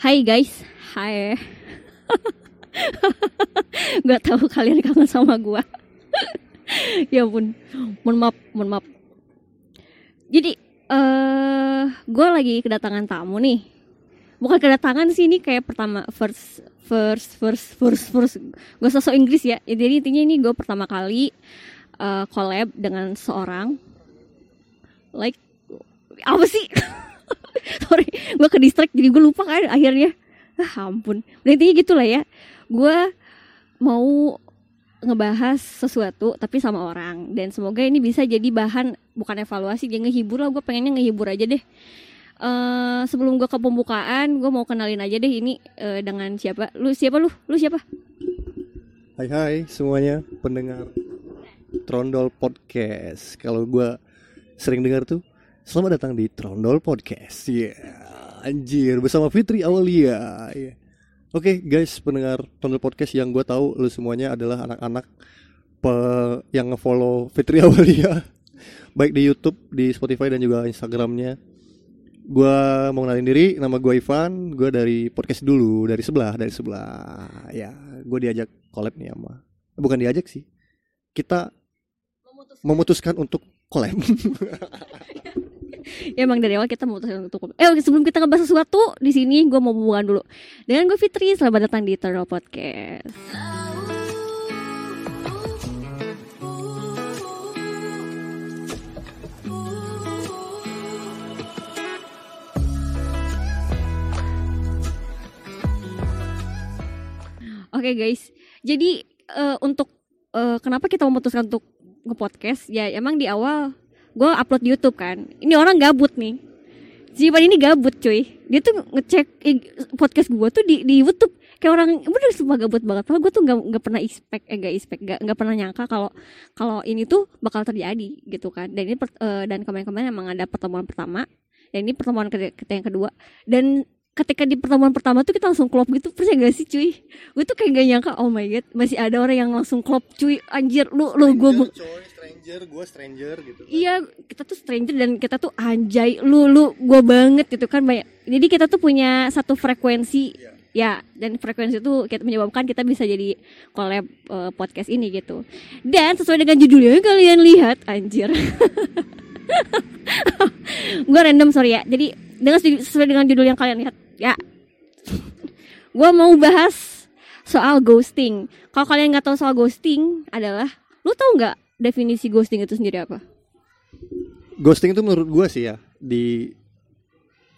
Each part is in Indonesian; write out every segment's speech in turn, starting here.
Hai guys, hai. Gak tahu kalian kangen sama gua. ya ampun, mohon maaf, mohon maaf. Jadi, eh gue lagi kedatangan tamu nih. Bukan kedatangan sih ini kayak pertama first first first first first. Gue sosok Inggris ya. Jadi intinya ini gue pertama kali eh, collab dengan seorang like apa sih? Sorry, gue ke distract jadi gue lupa kan akhirnya. Ah, ampun. Nah, intinya gitulah ya. Gue mau ngebahas sesuatu tapi sama orang dan semoga ini bisa jadi bahan bukan evaluasi dia ngehibur lah gue pengennya ngehibur aja deh Eh sebelum gue ke pembukaan gue mau kenalin aja deh ini eh, dengan siapa lu siapa lu lu siapa Hai hai semuanya pendengar Trondol Podcast. Kalau gua sering dengar tuh selamat datang di Trondol Podcast. Ya, anjir bersama Fitri Awalia. Ya. Oke guys pendengar Trondol Podcast yang gua tahu lu semuanya adalah anak-anak yang ngefollow Fitri Awalia baik di YouTube, di Spotify dan juga Instagramnya. Gua mau kenalin diri, nama gua Ivan, gua dari podcast dulu, dari sebelah, dari sebelah. Ya, gue diajak collab nih sama bukan diajak sih kita memutuskan untuk collab ya emang dari awal kita mau untuk eh sebelum kita ngebahas sesuatu di sini gue mau hubungan dulu. Dengan gue Fitri selamat datang di Eternal Podcast. Oke guys, jadi eh, untuk eh, kenapa kita memutuskan untuk nge-podcast? Ya emang di awal gue upload di YouTube kan. Ini orang gabut nih. Si Ipan ini gabut cuy. Dia tuh ngecek podcast gue tuh di di YouTube kayak orang bener sumpah gabut banget. Padahal gue tuh nggak nggak pernah expect eh nggak expect nggak pernah nyangka kalau kalau ini tuh bakal terjadi gitu kan. Dan ini per- eh, dan kemarin-kemarin emang ada pertemuan pertama. Dan ini pertemuan kita yang kedua. Dan ketika di pertemuan pertama tuh kita langsung klop gitu percaya gak sih cuy? Gue tuh kayak gak nyangka oh my god masih ada orang yang langsung klop cuy. Anjir lu lu gue coy stranger gue stranger gitu. Iya kita tuh stranger dan kita tuh anjay lu lu gue banget gitu kan banyak. Jadi kita tuh punya satu frekuensi ya dan frekuensi itu kita menyebabkan kita bisa jadi collab eh, podcast ini gitu. Dan sesuai dengan judulnya yang kalian lihat anjir. Gue random sorry ya. Jadi dengan sesuai dengan judul yang kalian lihat ya. Gue mau bahas soal ghosting. Kalau kalian nggak tahu soal ghosting adalah lu tahu nggak definisi ghosting itu sendiri apa? Ghosting itu menurut gua sih ya di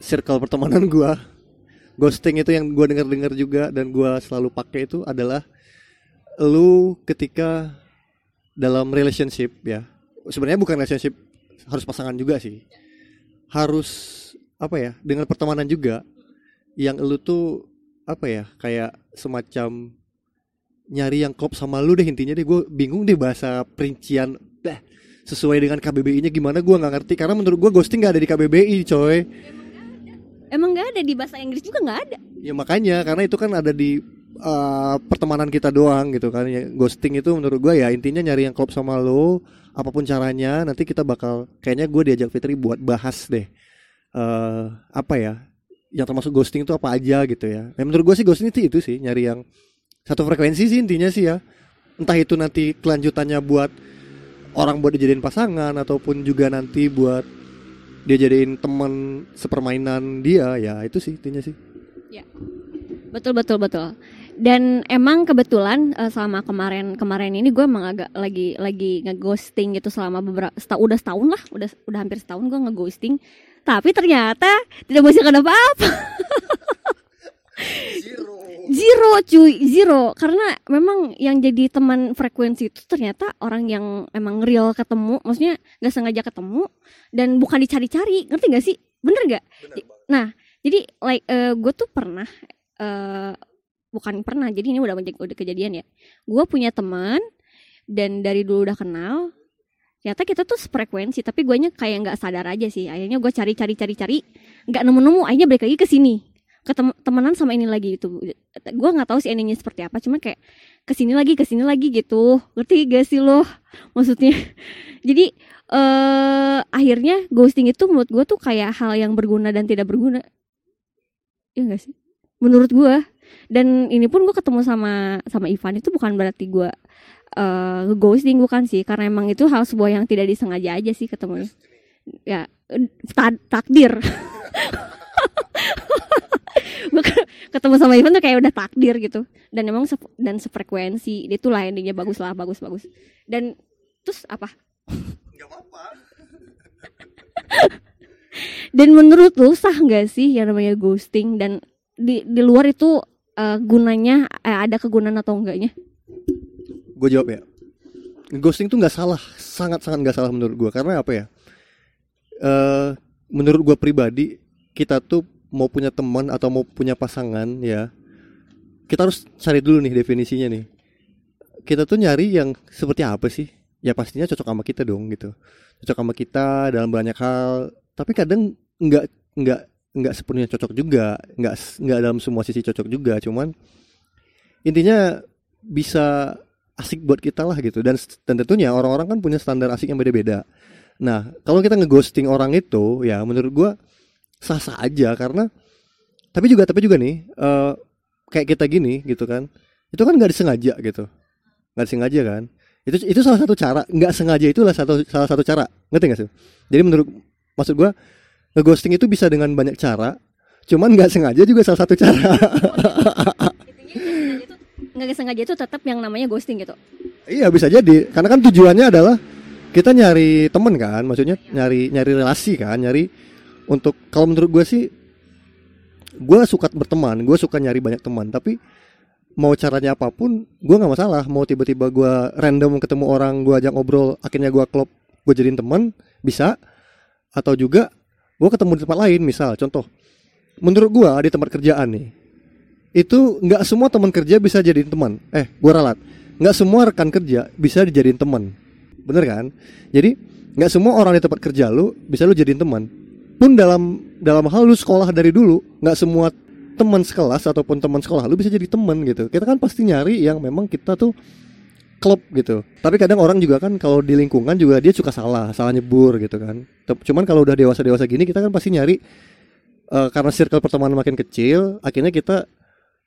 circle pertemanan gua. Ghosting itu yang gua dengar-dengar juga dan gua selalu pakai itu adalah lu ketika dalam relationship ya. Sebenarnya bukan relationship harus pasangan juga sih. Harus apa ya dengan pertemanan juga yang lu tuh apa ya kayak semacam nyari yang klop sama lu deh intinya deh. Gue bingung deh bahasa perincian dah sesuai dengan KBBI-nya gimana? Gua nggak ngerti karena menurut gua ghosting nggak ada di KBBI coy. Emang nggak ada di bahasa Inggris juga nggak ada. Ya makanya karena itu kan ada di uh, pertemanan kita doang gitu kan. Ya, ghosting itu menurut gua ya intinya nyari yang klop sama lo apa pun caranya nanti kita bakal kayaknya gue diajak Fitri buat bahas deh eh apa ya yang termasuk ghosting itu apa aja gitu ya. ya menurut gua sih ghosting itu itu sih nyari yang satu frekuensi sih intinya sih ya. Entah itu nanti kelanjutannya buat orang buat dijadiin pasangan ataupun juga nanti buat dia jadiin teman sepermainan dia ya itu sih intinya sih. Betul betul betul. Dan emang kebetulan eh, selama kemarin kemarin ini gue emang agak lagi lagi ngeghosting gitu selama beberapa udah setahun lah udah udah hampir setahun gue ngeghosting tapi ternyata tidak menghasilkan apa-apa. Zero. Cuy zero. Karena memang yang jadi teman frekuensi itu ternyata orang yang emang real ketemu maksudnya nggak sengaja ketemu dan bukan dicari-cari. Ngerti gak sih? Bener gak nah jadi like gue tuh pernah eh bukan pernah jadi ini udah udah kejadian ya. Gue punya teman dan dari dulu udah kenal ternyata kita tuh frekuensi tapi guanya kayak nggak sadar aja sih. Akhirnya gue cari cari cari cari nggak nemu nemu akhirnya balik lagi ke sini ketemu temenan sama ini lagi gitu. Gue nggak tahu sih endingnya seperti apa cuma kayak ke sini lagi ke sini lagi gitu. Ngerti gak sih lo? Maksudnya jadi eh akhirnya ghosting itu menurut gue tuh kayak hal yang berguna dan tidak berguna. Ya gak sih? Menurut gue dan ini pun gue ketemu sama sama Ivan itu bukan berarti gue uh, ghosting bukan sih. Karena emang itu hal sebuah yang tidak disengaja aja sih ketemunya. Ya eh, ta- takdir. Ketemu sama Ivan tuh kayak udah takdir gitu. Dan emang se dan sefrekuensi. Dia tuh landingnya bagus lah bagus bagus. Dan terus apa? Gak apa-apa. dan menurut lu sah nggak sih yang namanya ghosting? Dan di di luar itu uh, gunanya eh, ada kegunaan atau enggaknya Gue jawab ya. Ghosting tuh nggak salah, sangat-sangat nggak salah menurut gue. Karena apa ya? Eh, menurut gue pribadi, kita tuh mau punya teman atau mau punya pasangan ya, kita harus cari dulu nih definisinya nih. Kita tuh nyari yang seperti apa sih? Ya pastinya cocok sama kita dong gitu. Cocok sama kita dalam banyak hal. Tapi kadang nggak nggak nggak sepenuhnya cocok juga, nggak nggak dalam semua sisi cocok juga. Cuman intinya bisa asik buat kita lah gitu. Dan tentunya orang-orang kan punya standar asik yang beda-beda. Nah kalau kita ngeghosting orang itu ya menurut gua sah-sah aja karena tapi juga tapi juga nih eh, kayak kita gini gitu kan itu kan nggak disengaja gitu. Nggak disengaja kan? Itu itu salah satu cara. Nggak sengaja itulah satu salah satu cara. Ngerti nggak sih? Jadi menurut maksud gua ngeghosting itu bisa dengan banyak cara cuman nggak sengaja juga salah satu cara nggak sengaja itu tetap yang namanya ghosting gitu? Iya bisa jadi. Karena kan tujuannya adalah kita nyari temen kan, maksudnya nyari nyari relasi kan, nyari untuk kalau menurut gue sih gue suka berteman, gue suka nyari banyak teman, tapi mau caranya apa pun gue nggak masalah. Mau tiba-tiba gue random ketemu orang, gue ajak ngobrol, akhirnya gue klop, gue jadiin teman bisa, atau juga gue ketemu di tempat lain, misal contoh, menurut gue di tempat kerjaan nih, itu nggak semua teman kerja bisa jadiin teman. Eh, gue ralat. Nggak semua rekan kerja bisa dijadiin teman. Bener kan? Jadi nggak semua orang di tempat kerja lu bisa lu jadiin teman. Pun dalam dalam hal lu sekolah dari dulu nggak semua teman sekelas ataupun teman sekolah lu bisa jadi teman gitu. Kita kan pasti nyari yang memang kita tuh klub gitu. Tapi kadang orang juga kan kalau di lingkungan juga dia suka salah salah nyebur gitu kan. Cuman kalau udah dewasa dewasa gini kita kan pasti nyari uh, karena circle pertemanan makin kecil akhirnya kita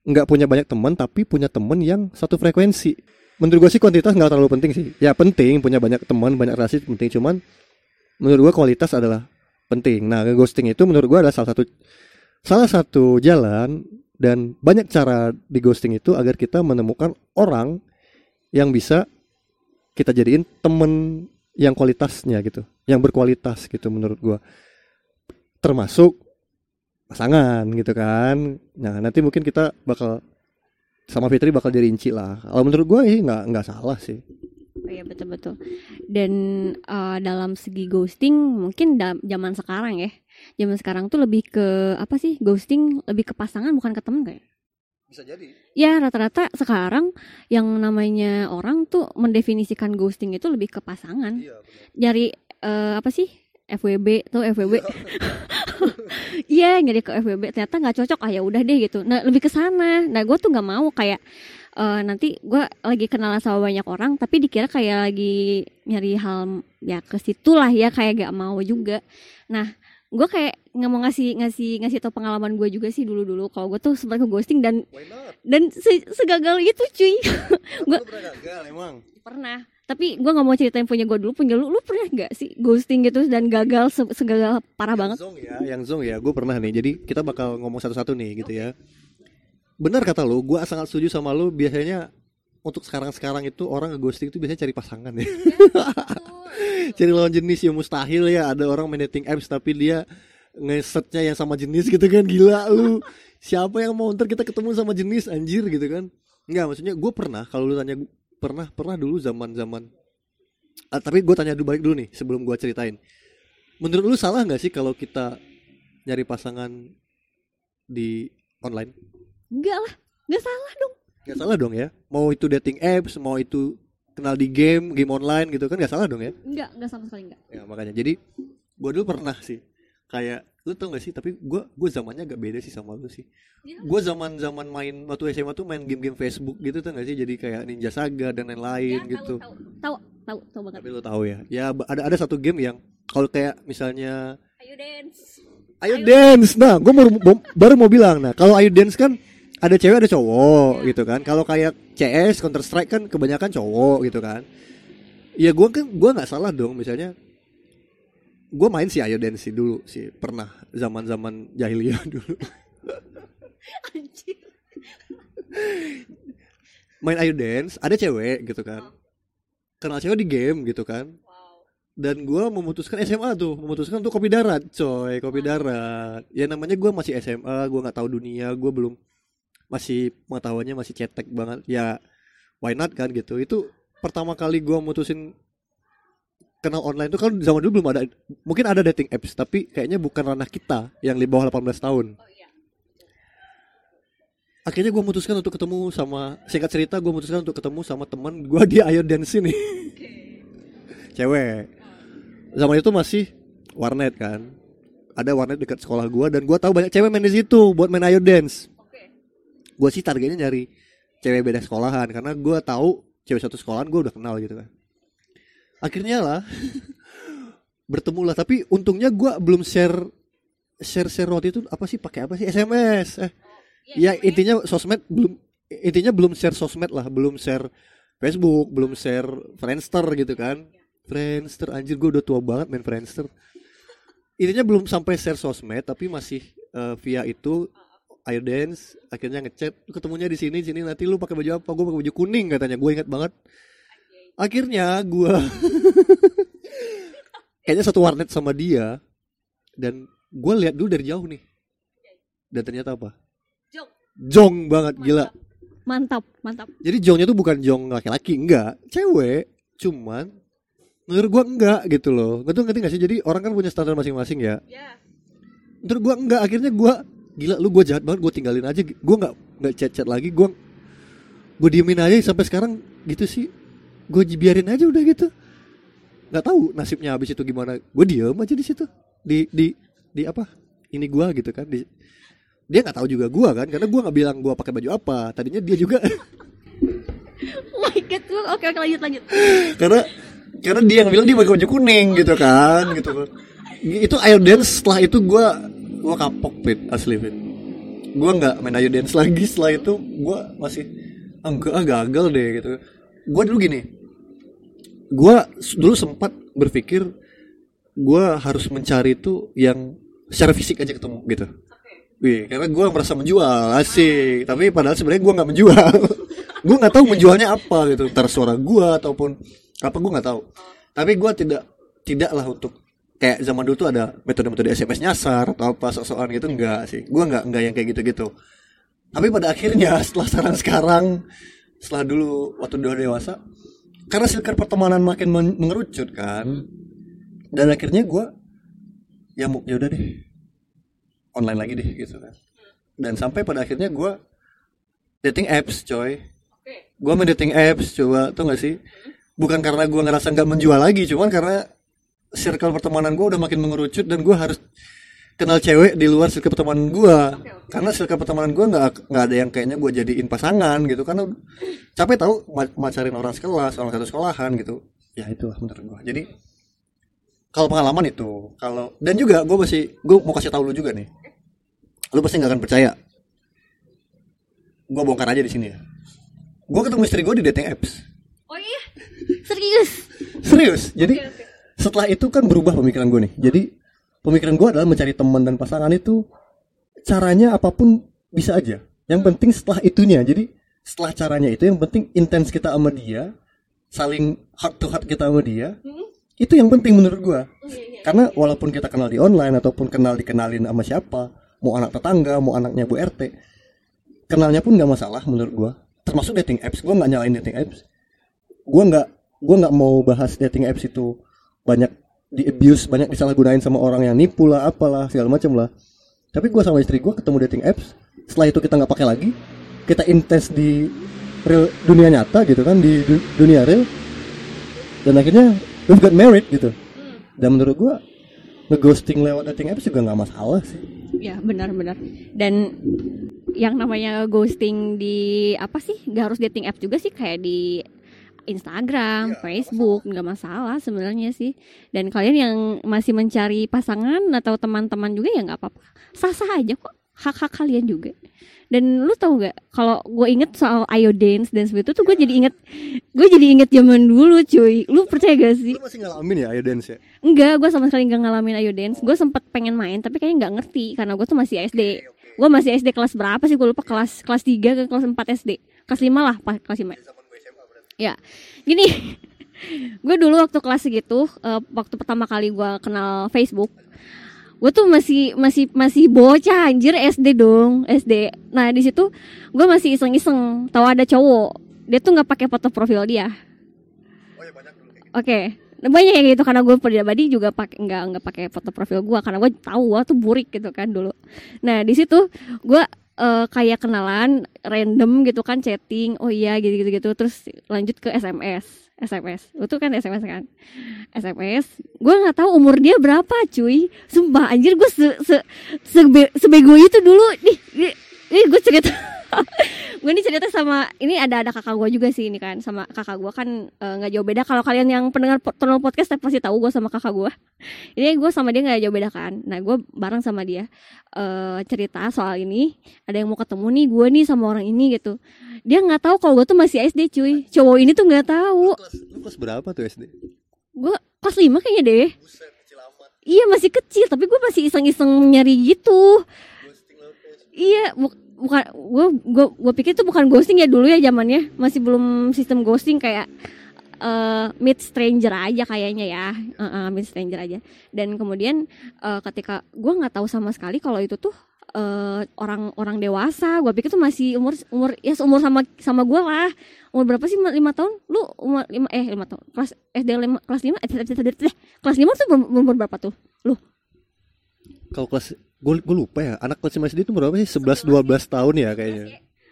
nggak punya banyak teman tapi punya teman yang satu frekuensi. Menurut gue sih kuantitas nggak terlalu penting sih. Ya penting punya banyak teman banyak relasi penting. Cuman menurut gue kualitas adalah penting. Nah ghosting itu menurut gue adalah salah satu salah satu jalan dan banyak cara di ghosting itu agar kita menemukan orang yang bisa kita jadiin temen yang kualitasnya gitu yang berkualitas gitu menurut gue termasuk pasangan gitu kan nah nanti mungkin kita bakal sama Fitri bakal dirinci lah. Kalau menurut gue sih nggak nggak salah sih. Oh iya betul betul. Dan uh, dalam segi ghosting mungkin da zaman sekarang ya, zaman sekarang tuh lebih ke apa sih ghosting lebih ke pasangan bukan ke temen kayak? Bisa jadi. Ya rata-rata sekarang yang namanya orang tuh mendefinisikan ghosting itu lebih ke pasangan. Iya, Nyari uh, apa sih FWB tuh FWB. Iya nyari ke FWB ternyata nggak cocok. Ah ya udah deh gitu. Nah lebih ke sana. Nah gue tuh nggak mau kayak uh, nanti gue lagi kenalan sama banyak orang tapi dikira kayak lagi nyari hal ya ke situ lah ya kayak gak mau juga. Nah gue kayak nggak mau ngasih ngasih ngasih tau pengalaman gue juga sih dulu dulu kalau gue tuh sempat ke ghosting dan dan se segagal itu cuy. Gue pernah gagal emang? Pernah tapi gue nggak mau ceritain punya gue dulu punya lu lu pernah gak sih ghosting gitu dan gagal se segagal parah yang banget? Zong ya yang zong ya gue pernah nih. Jadi kita bakal ngomong satu-satu nih gitu ya. Benar kata lu gue sangat setuju sama lu. Biasanya untuk sekarang-sekarang itu orang nge-ghosting itu biasanya cari pasangan ya. Cari lawan jenis yang mustahil ya. Ada orang main dating apps tapi dia ngesetnya yang sama jenis gitu kan. Gila lu. Siapa yang mau ntar kita ketemu sama jenis anjir gitu kan. Enggak maksudnya gue pernah kalau lu tanya pernah pernah dulu zaman zaman ah, tapi gue tanya dulu balik dulu nih sebelum gue ceritain. Menurut lu salah nggak sih kalau kita nyari pasangan di online? Enggak lah nggak salah dong. Nggak salah dong ya? Mau itu dating apps mau itu kenal di game game online gitu kan nggak salah dong ya? Enggak enggak sama sekali enggak ya makanya. Jadi gue dulu pernah sih kayak lu tau gak sih tapi gue gue zamannya agak beda sih sama lu sih. Ya. gue zaman zaman main waktu SMA tuh main game-game Facebook gitu tuh gak sih? Jadi kayak Ninja Saga dan lain-lain Ya, gitu. tahu. Tahu tahu tahu banget. Tapi lu tahu ya. Ya ada ada satu game yang kalau kayak misalnya ayo dance. Ayo dance. Nah, gue baru, baru mau bilang. Nah, kalau Ayo dance kan ada cewek ada cowok gitu kan. Kalau kayak CS Counter Strike kan kebanyakan cowok gitu kan. Ya gua kan gua nggak salah dong misalnya gua main si Ayo Dance dulu sih pernah zaman zaman jahiliyah dulu. Anjir. main Ayo Dance ada cewek gitu kan. Kenal cewek di game gitu kan. Dan gua memutuskan SMA tuh memutuskan untuk kopi darat coy kopi darat. Ya namanya gua masih SMA gua nggak tahu dunia gua belum masih pengetahuannya masih cetek banget. Ya why not kan gitu. Itu pertama kali gua mutusin kenal online tuh kan zaman dulu belum ada mungkin ada dating apps tapi kayaknya bukan ranah kita yang di bawah 18 tahun. Oh iya. akhirnya gua memutuskan untuk ketemu sama singkat cerita gua memutuskan untuk ketemu sama teman gua di Ayo Dance ini. Cewek. Zaman itu masih warnet kan. Ada warnet dekat sekolah gua dan gua tahu banyak cewek main di situ buat main ayo dance. Gua sih targetnya nyari cewek beda sekolahan karena gua tahu cewek satu sekolahan gua udah kenal gitu kan akhirnya lah bertemu lah. Tapi untungnya gua belum share share share waktu itu apa sih pakai apa sih? SMS eh ya intinya sosmed belum intinya belum share sosmed lah. Belum share Facebook belum share Friendster gitu kan. Friendster anjir gue udah tua banget main Friendster. Intinya belum sampai share sosmed tapi masih eh, via itu air dance akhirnya ngechat "Lu ketemunya di sini sini nanti lu pakai baju apa? Gue pakai baju kuning katanya. Gue ingat banget akhirnya gue kayaknya satu warnet sama dia dan gue lihat dulu dari jauh nih. Dan ternyata apa? Jong. jong banget gila. Mantap, mantap. jadi jongnya tuh bukan jong laki-laki enggak. Cewek cuman menurut gua enggak gitu loh. Ngerti ngerti gak sih? Jadi orang kan punya standar masing-masing ya. Ya. menurut gua enggak. Akhirnya gua gila lu gua jahat banget gua tinggalin aja. Gua nggak nggak chat chat lagi. Gua gua diemin aja sampai sekarang gitu sih gua biarin aja udah gitu. Nggak tahu nasibnya habis itu gimana. Gua diem aja di situ. Di di di apa? Ini gua gitu kan. Di dia nggak tahu juga gua kan karena gua nggak bilang gua pakai baju apa. Tadinya dia juga. Oh my god. Oke, oke lanjut lanjut. karena karena dia yang bilang dia pakai baju kuning gitu kan gitu. Kan itu ayo dance setelah itu gua gua kapok pit asli pit. Gua nggak main ayo dance lagi. Setelah itu gua masih ah, enggak ah, gagal deh gitu. Gua dulu gini gua dulu sempat berpikir gua harus mencari itu yang secara fisik aja ketemu gitu. Wih, karena gua merasa menjual asik. Tapi padahal sebenarnya gua nggak menjual. Gua nggak tahu menjualnya apa gitu. Ntar suara gua ataupun apa gua nggak tahu. Tapi gua tidak tidak lah untuk kayak zaman dulu tuh ada metode-metode SMS nyasar atau apa sok-sokan gitu enggak sih. Gua nggak nggak yang kayak gitu-gitu. Tapi pada akhirnya setelah sekarang sekarang setelah dulu waktu udah dewasa karena circle pertemanan makin men- mengerucut kan. Dan akhirnya gua ya mau ya udah deh. Online lagi deh gitu kan. Dan sampai pada akhirnya gua dating apps coy. Oke. gua main dating apps coba tuh gak sih? Bukan karena gua ngerasa nggak menjual lagi cuman karena circle pertemanan gua udah makin mengerucut dan gua harus kenal cewek di luar circle pertemanan gua. Karena circle pertemanan gua nggak nggak ada yang kayaknya gua jadiin pasangan gitu. Karena capek tahu ma- macarin orang sekelas orang satu sekolahan gitu. Ya itulah menurut gua. Jadi kalau pengalaman itu kalau dan juga gue masih gue mau kasih tahu lu juga nih. Lu pasti nggak akan percaya. Gue bongkar aja di sini ya. Gue ketemu istri gue di dating apps. Oh iya. Serius. serius? Jadi Oke, oke. setelah itu kan berubah pemikiran gue nih. Jadi pemikiran gue adalah mencari teman dan pasangan itu caranya apa pun bisa aja. Yang penting setelah itunya. Jadi setelah caranya itu yang penting intens kita sama dia saling heart to heart kita sama dia Hmm? itu yang penting menurut gue Oh, iya, iya. karena walaupun kita kenal di online ataupun kenal dikenalin sama siapa mau anak tetangga mau anaknya bu rt kenalnya pun nggak masalah menurut gua. Termasuk dating apps. Gua nggak nyalain dating apps. Gua nggak gua nggak mau bahas dating apps itu banyak di abuse banyak disalahgunain sama orang yang nipu lah apalah segala macam lah tapi gua sama istri gua ketemu dating apps setelah itu kita nggak pakai lagi kita intens di real dunia nyata gitu kan di du- dunia real dan akhirnya we got married gitu Hmm. dan menurut gua ngeghosting lewat dating apps juga nggak masalah sih Ya benar-benar. Dan yang namanya ghosting di apa sih? Gak harus dating app juga sih kayak di Instagram, Facebook, nggak masalah sebenarnya sih. Dan kalian yang masih mencari pasangan atau teman-teman juga ya nggak apa-apa, sah-sah aja kok. hak-hak kalian juga. Dan lu tau gak kalau gue inget soal ayo dance dance itu tuh gue jadi inget gue jadi inget zaman dulu cuy. Lu percaya gak sih? Lu masih ngalamin ya ayo dance ya? enggak gue sama sekali nggak ngalamin ayo dance. Gue sempet pengen main tapi kayaknya nggak ngerti karena gue tuh masih SD gue masih SD kelas berapa sih? Gue lupa kelas kelas 3 ke kelas 4 SD kelas 5 lah pas kelas 5 ya gini. Gue dulu waktu kelas segitu eh, waktu pertama kali gue kenal Facebook gue tuh masih masih masih bocah anjir SD dong SD nah di situ gue masih iseng-iseng tahu ada cowok. Dia tuh nggak pakai foto profil dia. Oh ya banyak dulu kayak gitu. Oke, Nah, banyak yang gitu karena gue pribadi juga pakai nggak nggak pakai foto profil gue karena gue tahu gue tuh burik gitu kan dulu. Nah di situ gue eh, kayak kenalan random gitu kan chatting, oh iya gitu gitu gitu terus lanjut ke SMS, SMS, itu kan SMS kan, SMS. Gue nggak tahu umur dia berapa cuy, sumpah anjir gue se, se, sebe- sebego itu dulu nih, nih, nih gue cerita. gue ini cerita sama ini ada ada kakak gue juga sih ini kan sama kakak gue kan eh, nggak jauh beda. Kalau kalian yang pendengar po- Tonol podcast pasti tahu gue sama kakak gue. Ini gue sama dia nggak jauh beda kan. Nah gue bareng sama dia eh cerita soal ini. Ada yang mau ketemu nih gue nih sama orang ini gitu. Dia nggak tahu kalau gue tuh masih SD cuy. Cowok ini tuh nggak tahu. Kelas, lu kelas berapa tuh SD? gue kelas 5 kayaknya deh. Buset, kecil amat. iya masih kecil tapi gue masih iseng-iseng nyari gitu. Iya, bukan gue gue gue pikir itu bukan ghosting ya dulu ya zamannya masih belum sistem ghosting kayak eh meet stranger aja kayaknya ya, Eh, eh, meet stranger aja. Dan kemudian eh, ketika gue nggak tahu sama sekali kalau itu tuh eh, orang-orang dewasa, gue pikir tuh masih umur umur ya seumur sama sama gue lah. Umur berapa sih lima tahun? Lu umur lima eh lima tahun kelas SD lima kelas lima eh, kelas lima tuh umur- umur berapa tuh? Kalau kelas gue gue lupa ya, anak kelas 5 SD itu berapa sih? 11 12 tahun ya kayaknya.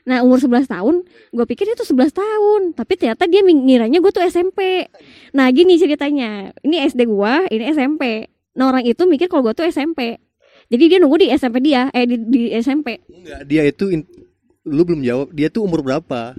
Nah umur 11 tahun Gue pikir itu 11 tahun Tapi ternyata dia ngiranya gue tuh SMP Nah gini ceritanya Ini SD gue Ini SMP Nah orang itu mikir kalau gue tuh SMP Jadi dia nunggu di SMP dia Eh di, di SMP Enggak, dia itu in- lu belum jawab. Dia tuh umur berapa?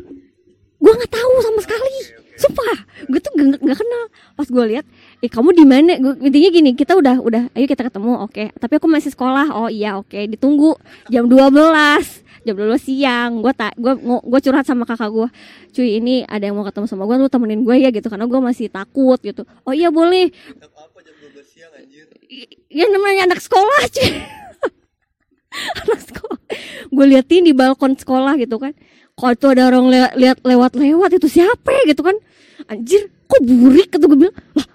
Gue nggak tahu sama sekali Sumpah Gue tuh gak, gak kenal. Pas gue lihat Eh kamu di mana? Gua- Intinya gini Kita udah udah Ayo kita ketemu Oke. Tapi aku masih sekolah. Oh iya oke Ditunggu. Jam 12 jam 12 siang. Gue tak gue gue curhat sama kakak gue cuy ini ada yang mau ketemu sama gue lu temenin gue ya gitu karena gue masih takut gitu. Oh iya boleh. Apa jam 12 siang anjir? Ya namanya anak sekolah cuy. Anak sekolah. Gue liatin di balkon sekolah gitu kan kalau itu ada orang le- lihat lewat-lewat itu siapa ya gitu kan? Anjir kok burik kata gue bilang. Lah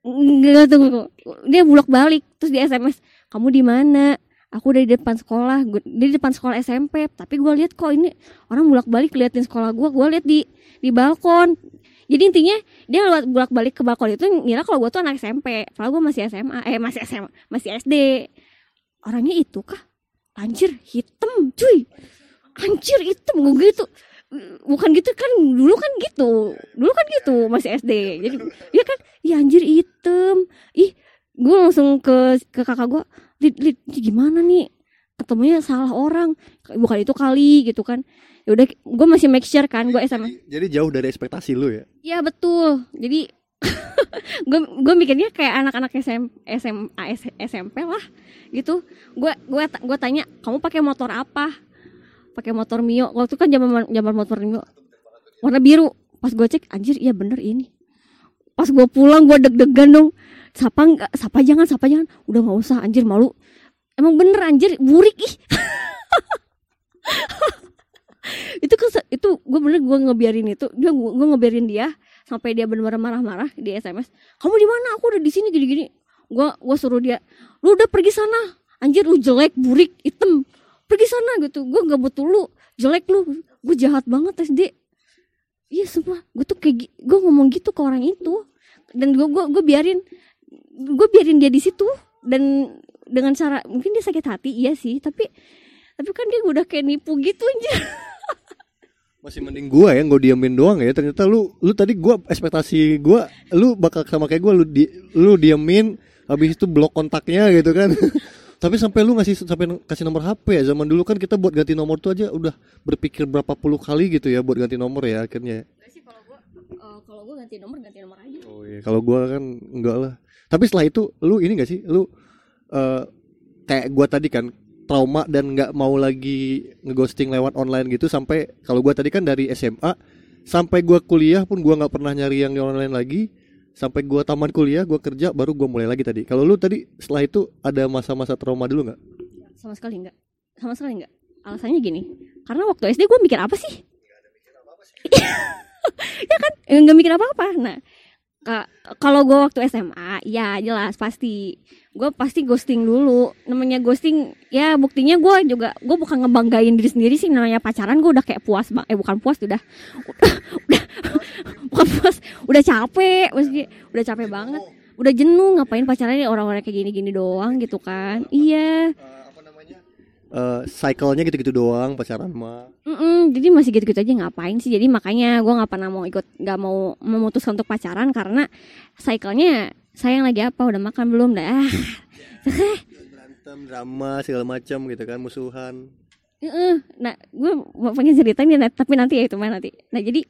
nggak tahu dia bulak balik terus di sms kamu di mana? Aku udah di depan sekolah. Gua, dia di depan sekolah SMP tapi gue lihat kok ini orang bulak balik liatin sekolah gue gue lihat di di balkon. Jadi intinya dia lewat bulak balik ke balkon itu ngira kalau gue tuh anak SMP padahal gue masih SMA eh masih SMA masih SD orangnya itu kah? Anjir hitam cuy anjir hitam gue gitu. Bukan gitu kan dulu kan gitu. Dulu kan gitu masih SD jadi ya kan? Ya anjir hitam. Ih gue langsung ke ke kakak gue lid lid gimana nih? Ketemunya salah orang. Bukan itu kali gitu kan. Ya udah gue masih make sure kan gue SMA Jadi jauh dari ekspektasi lu ya. Ya betul. Jadi gue gue mikirnya kayak anak-anak SM, SMA SMP lah gitu. Gue gue gue tanya kamu pakai motor apa? Pakai motor Mio. Waktu kan zaman zaman motor Mio warna biru. Pas gue cek anjir iya bener ini. Pas gue pulang gue deg-degan dong. Sapa nggak? Sapa jangan, sapa jangan. Udah nggak usah anjir malu. Emang bener anjir burik ih. itu kan itu gue bener gue ngebiarin itu dia gue gue ngebiarin dia sampai dia benar marah-marah di sms kamu di mana aku udah di sini gini-gini gue gue suruh dia lu udah pergi sana anjir lu jelek burik hitam pergi sana gitu. Gue nggak butuh lu. Jelek lu. Gue jahat banget SD iya semua gue tuh kayak gue ngomong gitu ke orang itu. Dan gue gue gue biarin. Gue biarin dia di situ. Dan dengan cara mungkin dia sakit hati iya sih. Tapi tapi kan dia udah kayak nipu gitu anjir. Masih mending gua ya, gua diamin doang ya. Ternyata lu lu tadi gua ekspektasi gua lu bakal sama kayak gua. Lu di, lu diamin habis itu blok kontaknya gitu kan. Tapi sampai lu ngasih sampai kasih nomor HP ya. Zaman dulu kan kita buat ganti nomor tuh aja udah berpikir berapa puluh kali gitu ya buat ganti nomor ya akhirnya. Enggak sih kalau gua eh, kalau gua ganti nomor ganti nomor aja. Oh iya, kalau gua kan enggak lah. Tapi setelah itu lu ini gak sih? Lu eh kayak gua tadi kan trauma dan nggak mau lagi ngeghosting lewat online gitu sampai kalau gua tadi kan dari SMA sampai gua kuliah pun gua nggak pernah nyari yang di online lagi sampai gua tamat kuliah gua kerja baru gua mulai lagi tadi. Kalau lu tadi setelah itu ada masa-masa trauma dulu nggak? Sama sekali enggak sama sekali enggak alasannya gini karena waktu SD gue mikir apa sih? Ya kan? Eh, nggak mikir apa-apa. Nah ka- kalau gue waktu SMA ya jelas pasti. Gue pasti ghosting dulu. Namanya ghosting ya buktinya gue juga gue bukan ngebanggain diri sendiri sih. Namanya pacaran gue udah kayak puas bang eh bukan puas udah udah, udah bukan puas. Udah capek maksudnya udah capek banget. Udah jenuh ngapain pacaran ya orang-orang kayak gini-gini doang gitu kan? Iya. apa namanya? Eh cycle-nya gitu-gitu doang pacaran mah. Mm-mm, jadi masih gitu-gitu aja ngapain sih? Jadi makanya gue nggak pernah mau ikut nggak mau memutuskan untuk pacaran karena cycle-nya sayang lagi apa udah makan belum? Dah. Berantem drama segala macam gitu kan musuhan. Heeh. nah gue mau pengen ceritain ya Nat, tapi nanti ya itu mah nanti. Nah jadi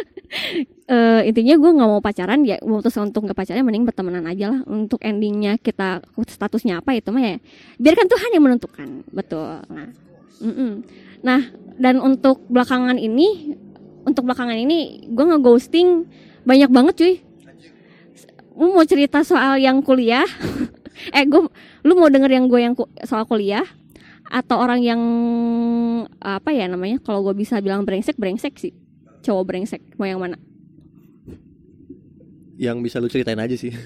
eh intinya gue nggak mau pacaran ya memutuskan untuk nggak pacaran mending bertemanan aja lah. Untuk endingnya kita statusnya apa itu mah ya biarkan Tuhan yang menentukan. Betul. Nah mm-mm. nah dan untuk belakangan ini untuk belakangan ini gue ngeghosting banyak banget cuy. Lu mau cerita soal yang kuliah? Eh gue lu mau denger yang gue yang ku- soal kuliah? Atau orang yang apa ya namanya kalau gue bisa bilang brengsek brengsek sih cowok brengsek mau yang mana? Yang bisa lu ceritain aja sih.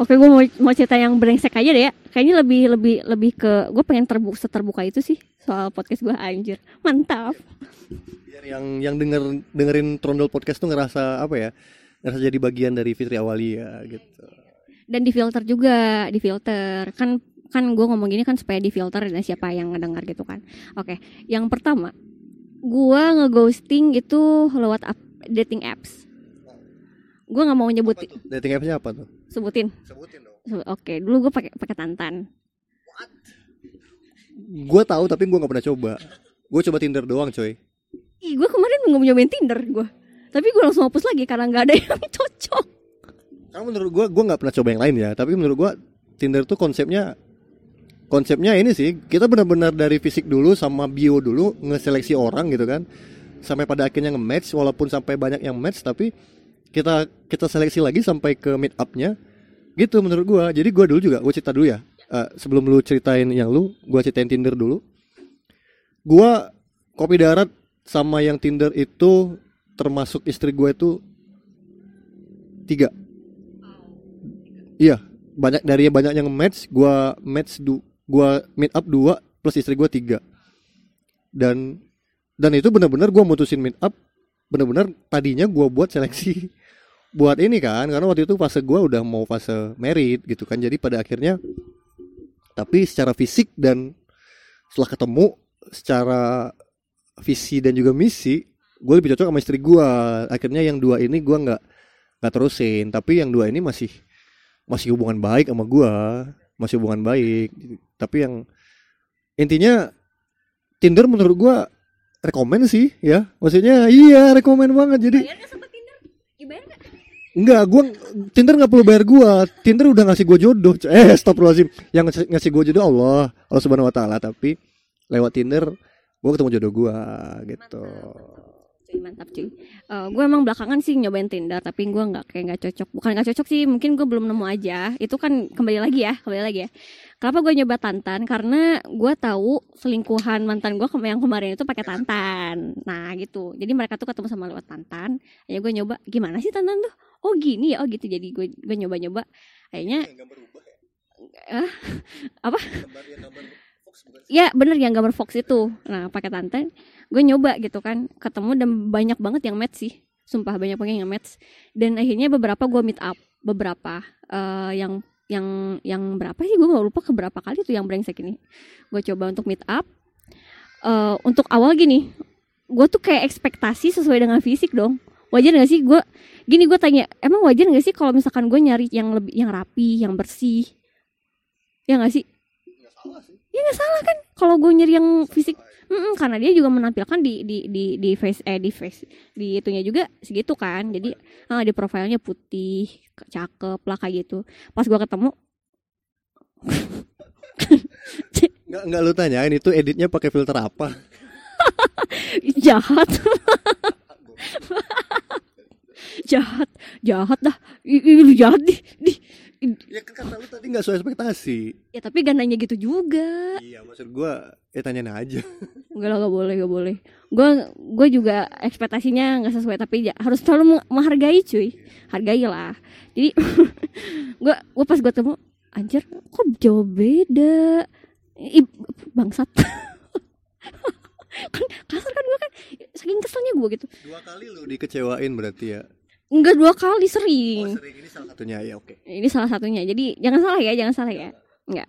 Oke gue mau mau cerita yang brengsek aja deh ya. Kayaknya lebih lebih lebih ke gue pengen terbuka seterbuka itu sih soal podcast gue anjir. Mantap. Biar yang yang denger dengerin trondol podcast tuh ngerasa apa ya? Ngerasa jadi bagian dari Fitri Awalia gitu. Dan difilter juga difilter kan kan gue ngomong gini kan supaya difilter dan siapa yang ngedengar gitu kan. Oke yang pertama gue ngeghosting itu lewat ap- dating apps. Gue nggak mau nyebutin. Dating appsnya apa tuh? Sebutin. Sebutin dong. Oke dulu gue pakai pakai tantan. Gue tahu tapi gue nggak pernah coba. Gue coba Tinder doang coy. Ih gue kemarin nggak mau nyobain tinder gue tapi gue langsung hapus lagi karena nggak ada yang cocok. Karena menurut gue gue nggak pernah coba yang lain ya. Tapi menurut gue Tinder tuh konsepnya konsepnya ini sih kita benar-benar dari fisik dulu sama bio dulu ngeseleksi orang gitu kan. Sampai pada akhirnya nge-match walaupun sampai banyak yang match tapi kita kita seleksi lagi sampai ke meet up-nya gitu menurut gua. Jadi gua dulu juga gua cerita dulu ya. Eh, sebelum lu ceritain yang lu gua ceritain Tinder dulu. Gua kopi darat sama yang Tinder itu termasuk istri gue itu tiga. Iya banyak dari banyak yang match gua match du gua meet up dua plus istri gua tiga. Dan dan itu benar-benar gua mutusin meet up benar-benar tadinya gua buat seleksi buat ini kan karena waktu itu fase gua udah mau fase merit gitu kan. Jadi pada akhirnya tapi secara fisik dan setelah ketemu secara visi dan juga misi gue lebih cocok sama istri gua. Akhirnya yang dua ini gua nggak nggak terusin. Tapi yang dua ini masih masih hubungan baik sama gua masih hubungan baik tapi yang intinya Tinder menurut gua rekomen sih ya maksudnya iya rekomen banget jadi bayar sama tinder bayar Enggak, gua Tinder nggak perlu bayar gua. Tinder udah ngasih gua jodoh. Eh, astagfirullahaladzim. Yang ngasih, ngasih gua jodoh Allah, Allah Subhanahu wa taala, tapi lewat Tinder gua ketemu jodoh gua gitu. cuy mantap cuy gue emang belakangan sih nyobain Tinder tapi gue nggak kayak nggak cocok bukan nggak cocok sih mungkin gue belum nemu aja itu kan kembali lagi ya kembali lagi ya kenapa gue nyoba tantan? Karena gue tahu selingkuhan mantan gue yang kemarin itu pakai tantan. Nah gitu. Jadi mereka tuh ketemu sama lewat tantan. Ya gue nyoba gimana sih tantan tuh? Oh gini ya? Oh gitu. Jadi gue gue nyoba nyoba akhirnya Ah, apa? ya bener yang gambar Fox itu. Nah pakai tantan. Gue nyoba gitu kan. Ketemu dan banyak banget yang match sih. Sumpah banyak banget yang match. Dan akhirnya beberapa gue meet up. Beberapa eh, yang yang yang berapa sih? Gue gak lupa ke berapa kali tuh yang brengsek ini. Gue coba untuk meet up. Eh, untuk awal gini gue tuh kayak ekspektasi sesuai dengan fisik dong. Wajar gak sih? Gue gini gue tanya emang wajar gak sih kalau misalkan gue nyari yang lebih yang rapi yang bersih? Ya gak sih? Ya nggak salah kan kalau gue nyari yang fisik Mm-mm, karena dia juga menampilkan di di di di face eh di face di itunya juga segitu kan. Jadi ah, di profilnya putih cakep lah kayak gitu. Pas gue ketemu Enggak enggak lu tanyain itu editnya pakai filter apa? jahat. Jahat jahat dah. Lu jahat di, di. Ya kan kata lu tadi nggak sesuai ekspektasi. ya tapi gandanya gitu juga. Iya, maksud gua ya tanyain aja. enggak lah gak boleh gak boleh. Gue gue juga ekspektasinya nggak sesuai tapi ya, harus selalu meng- menghargai cuy. Hargai lah. Jadi gue gue pas gue temu anjir kok jauh beda? Ih, bangsat. Kan kasar kan gue kan? Saking keselnya gue gitu. Dua kali lu dikecewain berarti ya. enggak dua kali Oh, sering sering. Ini salah satunya ya, oke. ini salah satunya. Jadi jangan salah ya jangan salah ya. Enggak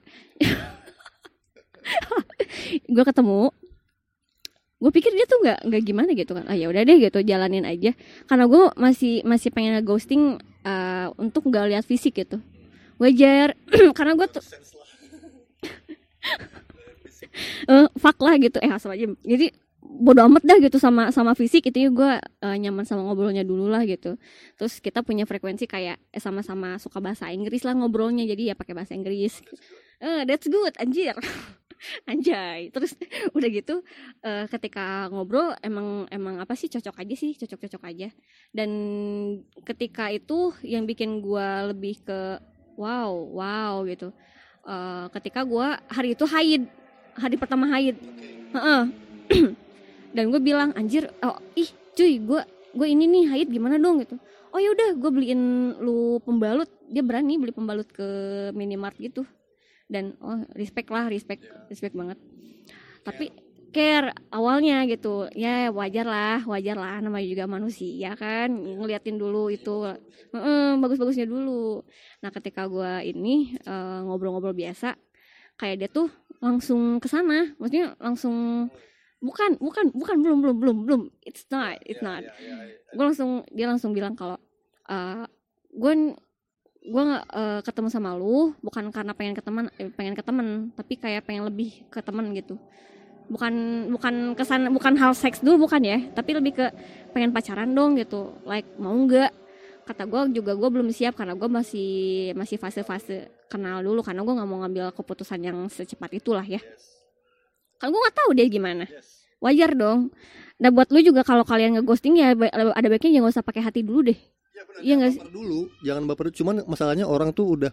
gue ketemu gue pikir dia tuh nggak nggak gimana gitu kan. Ah ya udah deh gitu jalanin aja. Karena gue masih masih pengen ghosting uh, untuk nggak lihat fisik gitu. Wajar karena gue tuh eh fuck lah gitu. Eh asal aja. Jadi bodo amat dah gitu sama sama fisik. Itu ya gue eh, nyaman sama ngobrolnya dulu lah gitu. Terus kita punya frekuensi kayak eh, sama-sama suka bahasa Inggris lah ngobrolnya. Jadi ya pakai bahasa Inggris. Eh that's good anjir anjay. Terus udah gitu eh, ketika ngobrol emang emang apa sih cocok aja sih cocok cocok aja. Dan ketika itu yang bikin gua lebih ke wow wow gitu. Eh, ketika gua hari itu haid hari pertama haid. Heeh. dan gue bilang anjir oh, ih cuy gue gue ini nih haid gimana dong? Gitu. Oh yaudah gue beliin lu pembalut. Dia berani beli pembalut ke minimart gitu dan oh respect lah respect respect banget. Tapi care awalnya gitu. Ya wajar lah wajar lah. Namanya juga manusia kan ngeliatin dulu itu. Heeh, bagus-bagusnya dulu. Nah ketika gua ini eh, ngobrol-ngobrol biasa kayak dia tuh langsung ke sana. Maksudnya langsung bukan bukan bukan belum belum belum belum. It's not it's not. gue langsung dia langsung bilang kalau eh gue gue eh, ketemu sama lu bukan karena pengen ke teman eh, pengen ke temen tapi kayak pengen lebih ke temen gitu. Bukan bukan kesan bukan hal seks dulu bukan ya tapi lebih ke pengen pacaran dong gitu. Like mau nggak? Kata gue juga gue belum siap karena gue masih masih fase-fase kenal dulu karena gue nggak mau ngambil keputusan yang secepat itulah ya. Kan gue nggak tahu dia gimana. Wajar dong. Nah buat lu juga kalau kalian ngeghosting ya ada baiknya jangan usah pakai hati dulu deh Iya nggak sih? Baper dulu, jangan baper dulu. Cuman masalahnya orang tuh udah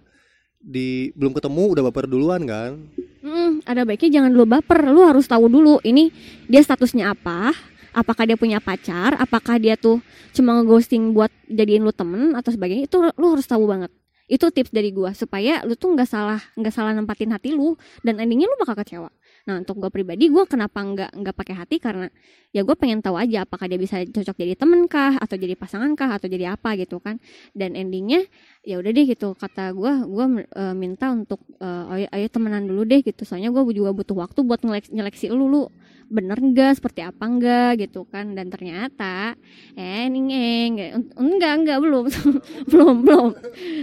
di belum ketemu udah baper duluan kan. Hmm, ada baiknya jangan dulu baper. Lu harus tahu dulu ini dia statusnya apa. Apakah dia punya pacar? Apakah dia tuh cuma ngeghosting buat jadiin lu temen atau sebagainya? Itu lu harus tahu banget. Itu tips dari gua supaya lu tuh nggak salah nggak salah nempatin hati lu dan endingnya lu bakal kecewa. Nah untuk gue pribadi gue kenapa nggak nggak pakai hati? Karena ya gue pengen tahu aja apakah dia bisa cocok jadi temen kah atau jadi pasangan kah atau jadi apa gitu kan. Dan endingnya ya udah deh gitu. Kata gue gue minta untuk eh, ayo, ayo temenan dulu deh gitu. Soalnya gue juga butuh waktu buat nyeleksi lu lu. Bener enggak seperti apa enggak gitu kan. Dan ternyata eh ning eng enggak enggak belum. Belum belum.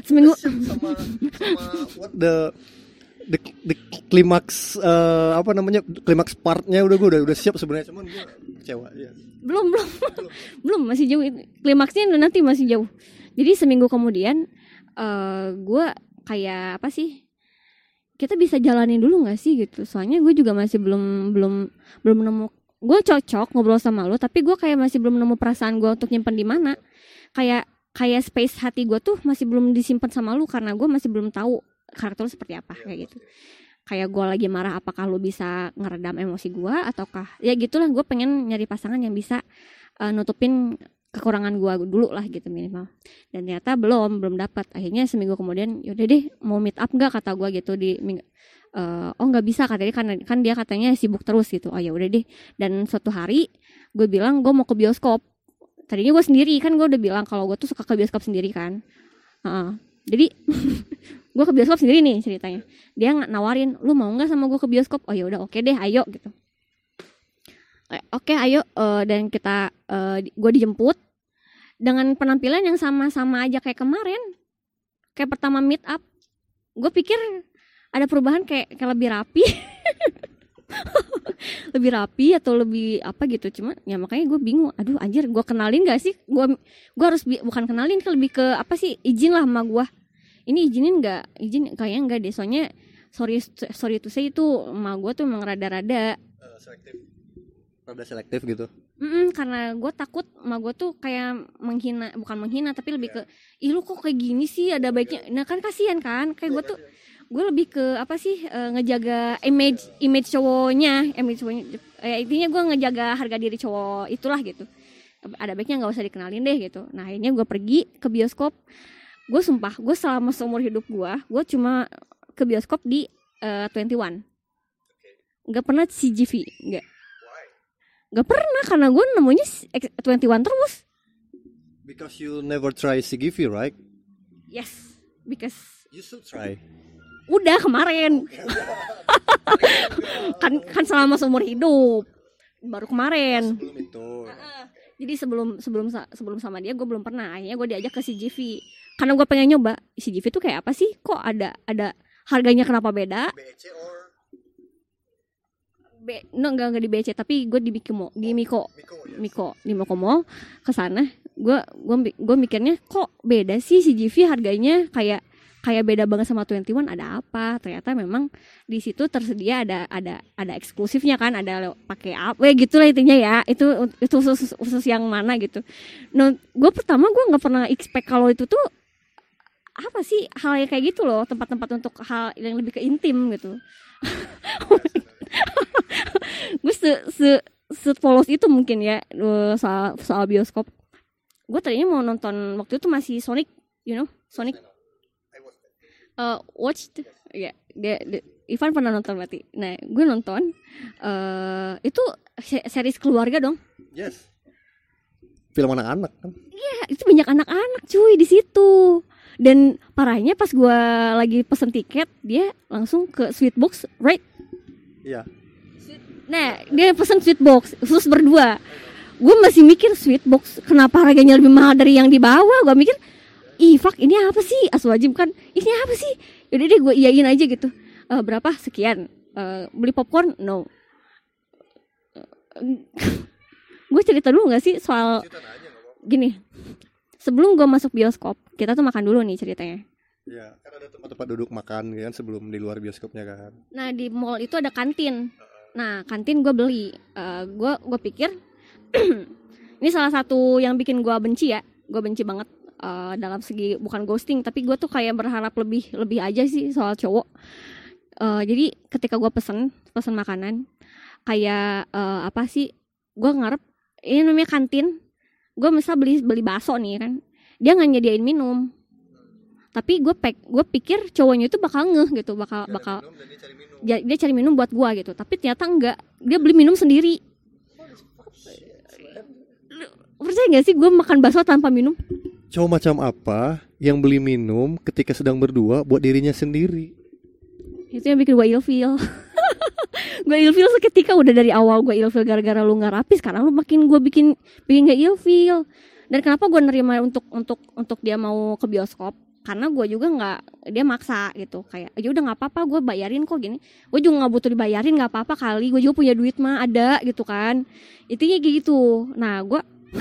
Seminggu. Sama sama what the the the klimaks eh, apa namanya klimaks partnya udah gue udah udah siap sebenarnya cuman gue kecewa ya. belum belum. Belum masih jauh. Klimaksnya nanti masih jauh. Jadi seminggu kemudian eh gue kayak apa sih kita bisa jalanin dulu nggak sih gitu. Soalnya gue juga masih belum belum belum nemu gue cocok ngobrol sama lo tapi gue kayak masih belum nemu perasaan gue untuk nyimpen di mana. Kayak kayak space hati gue tuh masih belum disimpan sama lu karena gue masih belum tahu karakter lu seperti apa kayak gitu. Kayak gue lagi marah apakah lu bisa ngeredam emosi gue ataukah ya gitulah gue pengen nyari pasangan yang bisa eh, nutupin kekurangan gue dulu lah gitu minimal. Dan ternyata belum belum dapat akhirnya seminggu kemudian yaudah deh mau meet up nggak? kata gue gitu di eh, oh nggak bisa katanya kan kan dia katanya sibuk terus gitu. Oh ya udah deh. Dan suatu hari gue bilang gue mau ke bioskop. Tadinya gue sendiri kan gue udah bilang kalau gue tuh suka ke bioskop sendiri kan. Heeh. jadi gue ke bioskop sendiri nih ceritanya. Dia nggak nawarin lu mau nggak sama gue ke bioskop? Oh ya udah oke deh ayo gitu. Eh, oke ayo eh, dan kita gue dijemput. Dengan penampilan yang sama-sama aja kayak kemarin kayak pertama meet up gue pikir ada perubahan kayak kayak lebih rapi. Lebih rapi atau lebih apa gitu cuma ya makanya gue bingung aduh anjir gue kenalin gak sih? Gue gue harus bukan kenalin ke lebih ke apa sih izin lah sama gue ini izinin nggak? Izin kayaknya enggak deh soalnya sorry sorry to say itu emak gue tuh emang rada-rada. Eh, selektif. Rada selektif gitu. Mm-mm, karena gue takut emak gue tuh kayak menghina bukan menghina tapi lebih ke ih lu kok kayak gini sih? Ada baiknya. Nah kan kasihan kan? Kayak gue tuh gue lebih ke apa sih eh, ngejaga image image cowoknya image cowoknya eh, intinya gue ngejaga harga diri cowok itulah gitu. Ada baiknya nggak usah dikenalin deh gitu. Nah akhirnya gue pergi ke bioskop gue sumpah gue selama seumur hidup gue gue cuma ke bioskop di eh, 21 nggak pernah CGV nggak. Nggak pernah karena gue nemunya X- 21 terus. Because you never try CGV right? Yes because you should try. Udah kemarin. Kan kan selama seumur hidup. Baru kemarin. Sebelum itu. Jadi sebelum sebelum sebelum sama dia gue belum pernah. Akhirnya gue diajak ke CGV karena gue pengen nyoba. CGV tuh kayak apa sih? Kok ada ada harganya kenapa beda? BEC or? B, no, enggak enggak di BC tapi gue di Miko di Miko. Miko yes. Miko di Miko Mall. Ke sana gue gue gue mikirnya kok beda sih CGV harganya kayak kayak beda banget sama 21 ada apa? Ternyata memang di situ tersedia ada ada ada eksklusifnya kan ada pakai apa? Ya gitu lah intinya ya. Itu itu khusus khusus yang mana gitu. No gue pertama gue nggak pernah expect kalau itu tuh apa sih hal yang kayak gitu loh tempat-tempat untuk hal yang lebih ke intim gitu. Gue se se sepolos itu mungkin ya eh, soal soal bioskop. Gue tadinya mau nonton waktu itu masih Sonic you know Sonic. Uh, watched ya dia, dia- Ivan pernah nonton berarti. Nah gue nonton eh itu se- series keluarga dong. Yes. Film anak-anak kan? Ya, itu banyak anak-anak cuy di situ dan parahnya pas gue lagi pesen tiket dia langsung ke Sweetbox right iya Nah, dia pesen sweetbox khusus berdua. Gue masih mikir sweetbox kenapa harganya lebih mahal dari yang di bawah? Gue mikir, ih fuck ini apa sih? Aswajib kan, ini apa sih? Yaudah deh gue iyain aja gitu. "Eh, berapa? Sekian. Eh, beli popcorn? No. gue cerita dulu gak sih soal gini. Sebelum gue masuk bioskop, kita tuh makan dulu nih ceritanya. Iya, kan ada tempat-tempat duduk makan kan sebelum di luar bioskopnya kan. Nah di mall itu ada kantin. Nah kantin gue beli. gue gue pikir ini salah satu yang bikin gue benci ya. Gue benci banget eh, dalam segi bukan ghosting, tapi gue tuh kayak berharap lebih lebih aja sih soal cowok. Eh, jadi ketika gue pesen pesen makanan, kayak eh, apa sih? Gue ngarep ini namanya kantin. Gue misal beli beli bakso nih kan, dia nggak nyediain minum. Tapi gue pek gue pikir cowoknya itu bakal ngeh gitu, bakal bakal dia, dia cari minum buat gua gitu. Tapi ternyata enggak dia beli minum sendiri. Percaya gak sih gue makan bakso tanpa minum? Cowok macam apa yang beli minum ketika sedang berdua buat dirinya sendiri? itu yang bikin gue ilfeel gue ilfeel seketika udah dari awal gue ilfeel gara-gara lu nggak rapi sekarang lu makin gue bikin bikin gak ilfeel dan kenapa gue nerima untuk untuk untuk dia mau ke bioskop? Karena gue juga nggak dia maksa gitu. Kayak aja udah nggak apa-apa gue bayarin kok gini. Gue juga nggak butuh dibayarin nggak apa-apa kali. Gue juga punya duit mah ada gitu kan. Intinya gitu. Nah gue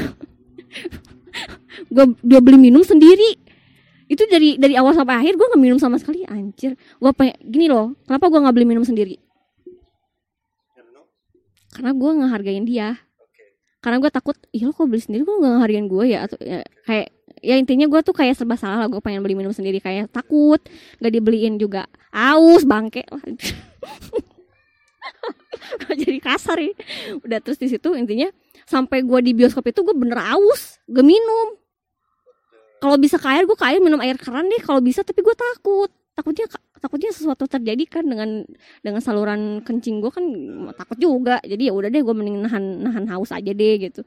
gue dia beli minum sendiri. Itu dari dari awal sampai akhir gue nggak minum sama sekali. Anjir. Gue pengen gini loh kenapa gue nggak beli minum sendiri karena gue ngehargain dia. Karena gue takut ih lo kok beli sendiri? Kok nggak ngehargain gue ya? Atau ya, kayak ya intinya gue tuh kayak serba salah lah gue pengen beli minum sendiri. Kayak takut nggak dibeliin juga. Aus bangke. Gua jadi kasar ya udah terus di situ intinya sampai gue di bioskop itu gue bener aus gak minum. Kalau bisa ke air gue ke air minum air keran deh kalau bisa tapi gue takut. Takutnya takutnya sesuatu terjadi kan dengan dengan saluran kencing gue kan takut juga. Jadi ya udah deh gue mending nahan nahan haus aja deh gitu.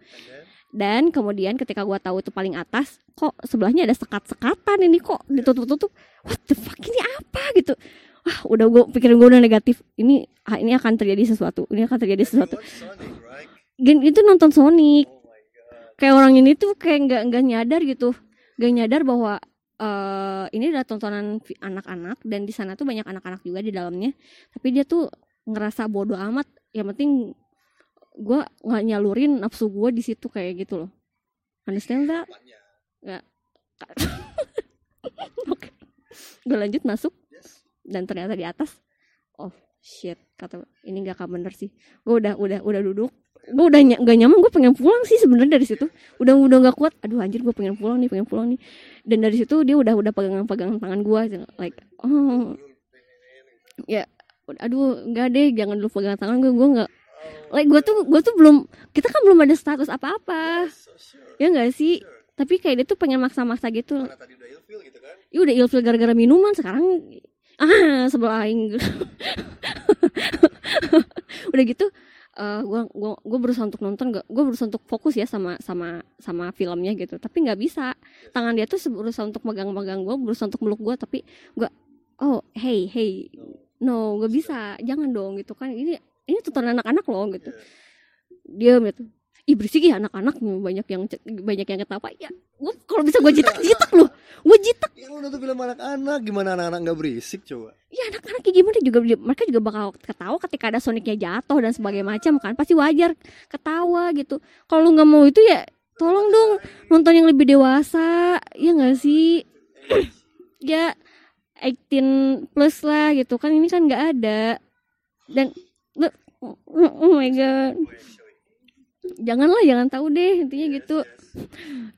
Dan kemudian ketika gue tahu itu paling atas kok sebelahnya ada sekat-sekatan ini kok ditutup-tutup. What the fuck ini apa gitu. Wah udah gue pikiran gue udah negatif. Ini ah, ini akan terjadi sesuatu ini akan terjadi sesuatu. dan itu nonton Sonic. Kayak orang ini tuh kayak nggak nggak nyadar gitu. Nggak nyadar bahwa eh ini adalah tontonan anak-anak dan di sana tuh banyak anak-anak juga di dalamnya. Tapi dia tuh ngerasa bodoh amat. Yang penting gue nggak nyalurin nafsu gue di situ kayak gitu loh. Understand nggak. Oke. Gue lanjut masuk. Dan ternyata di atas oh shit kata ini nggak akan bener sih. Gue udah udah udah duduk gue udah ny gak nyaman gue pengen pulang sih sebenarnya dari situ. Udah udah nggak kuat. Aduh anjir gue pengen pulang nih pengen pulang nih. Dan dari situ dia udah udah pegangan pegangan tangan gue like oh. Ya aduh nggak deh jangan dulu pegangan tangan gue gue nggak like gue tuh gue tuh belum kita kan belum ada status apa apa ya nggak sih? Tapi kayak dia tuh pengen maksa-maksa gitu. Karena tadi udah ilfil gitu kan. ya udah ilfil gara-gara minuman sekarang ah sebelah aing. Udah gitu eh gua gua gua berusaha untuk nonton gak gua berusaha untuk fokus ya sama sama sama filmnya gitu. Tapi nggak bisa. Tangan dia tuh berusaha untuk megang-megang gua berusaha untuk meluk gua tapi gua oh hey hey no gak bisa. jangan dong gitu kan. Ini ini tontonan anak-anak loh gitu. Dia gitu ih berisik ya anak-anak banyak yang banyak yang ketawa. Ya gua kalau bisa gua jitak jitak loh. Gua jitak. Ya lu nonton film anak-anak, gimana anak-anak nggak berisik coba? ya anak-anak kayak gimana juga mereka juga bakal ketawa ketika ada Sonicnya jatuh dan sebagainya macam kan. Pasti wajar ketawa gitu. Kalau lu nggak mau itu ya tolong dong nonton yang lebih dewasa. Ya nggak sih? Ya 18 plus lah gitu. Kan ini kan nggak ada. Dan oh my god janganlah jangan tahu deh intinya gitu.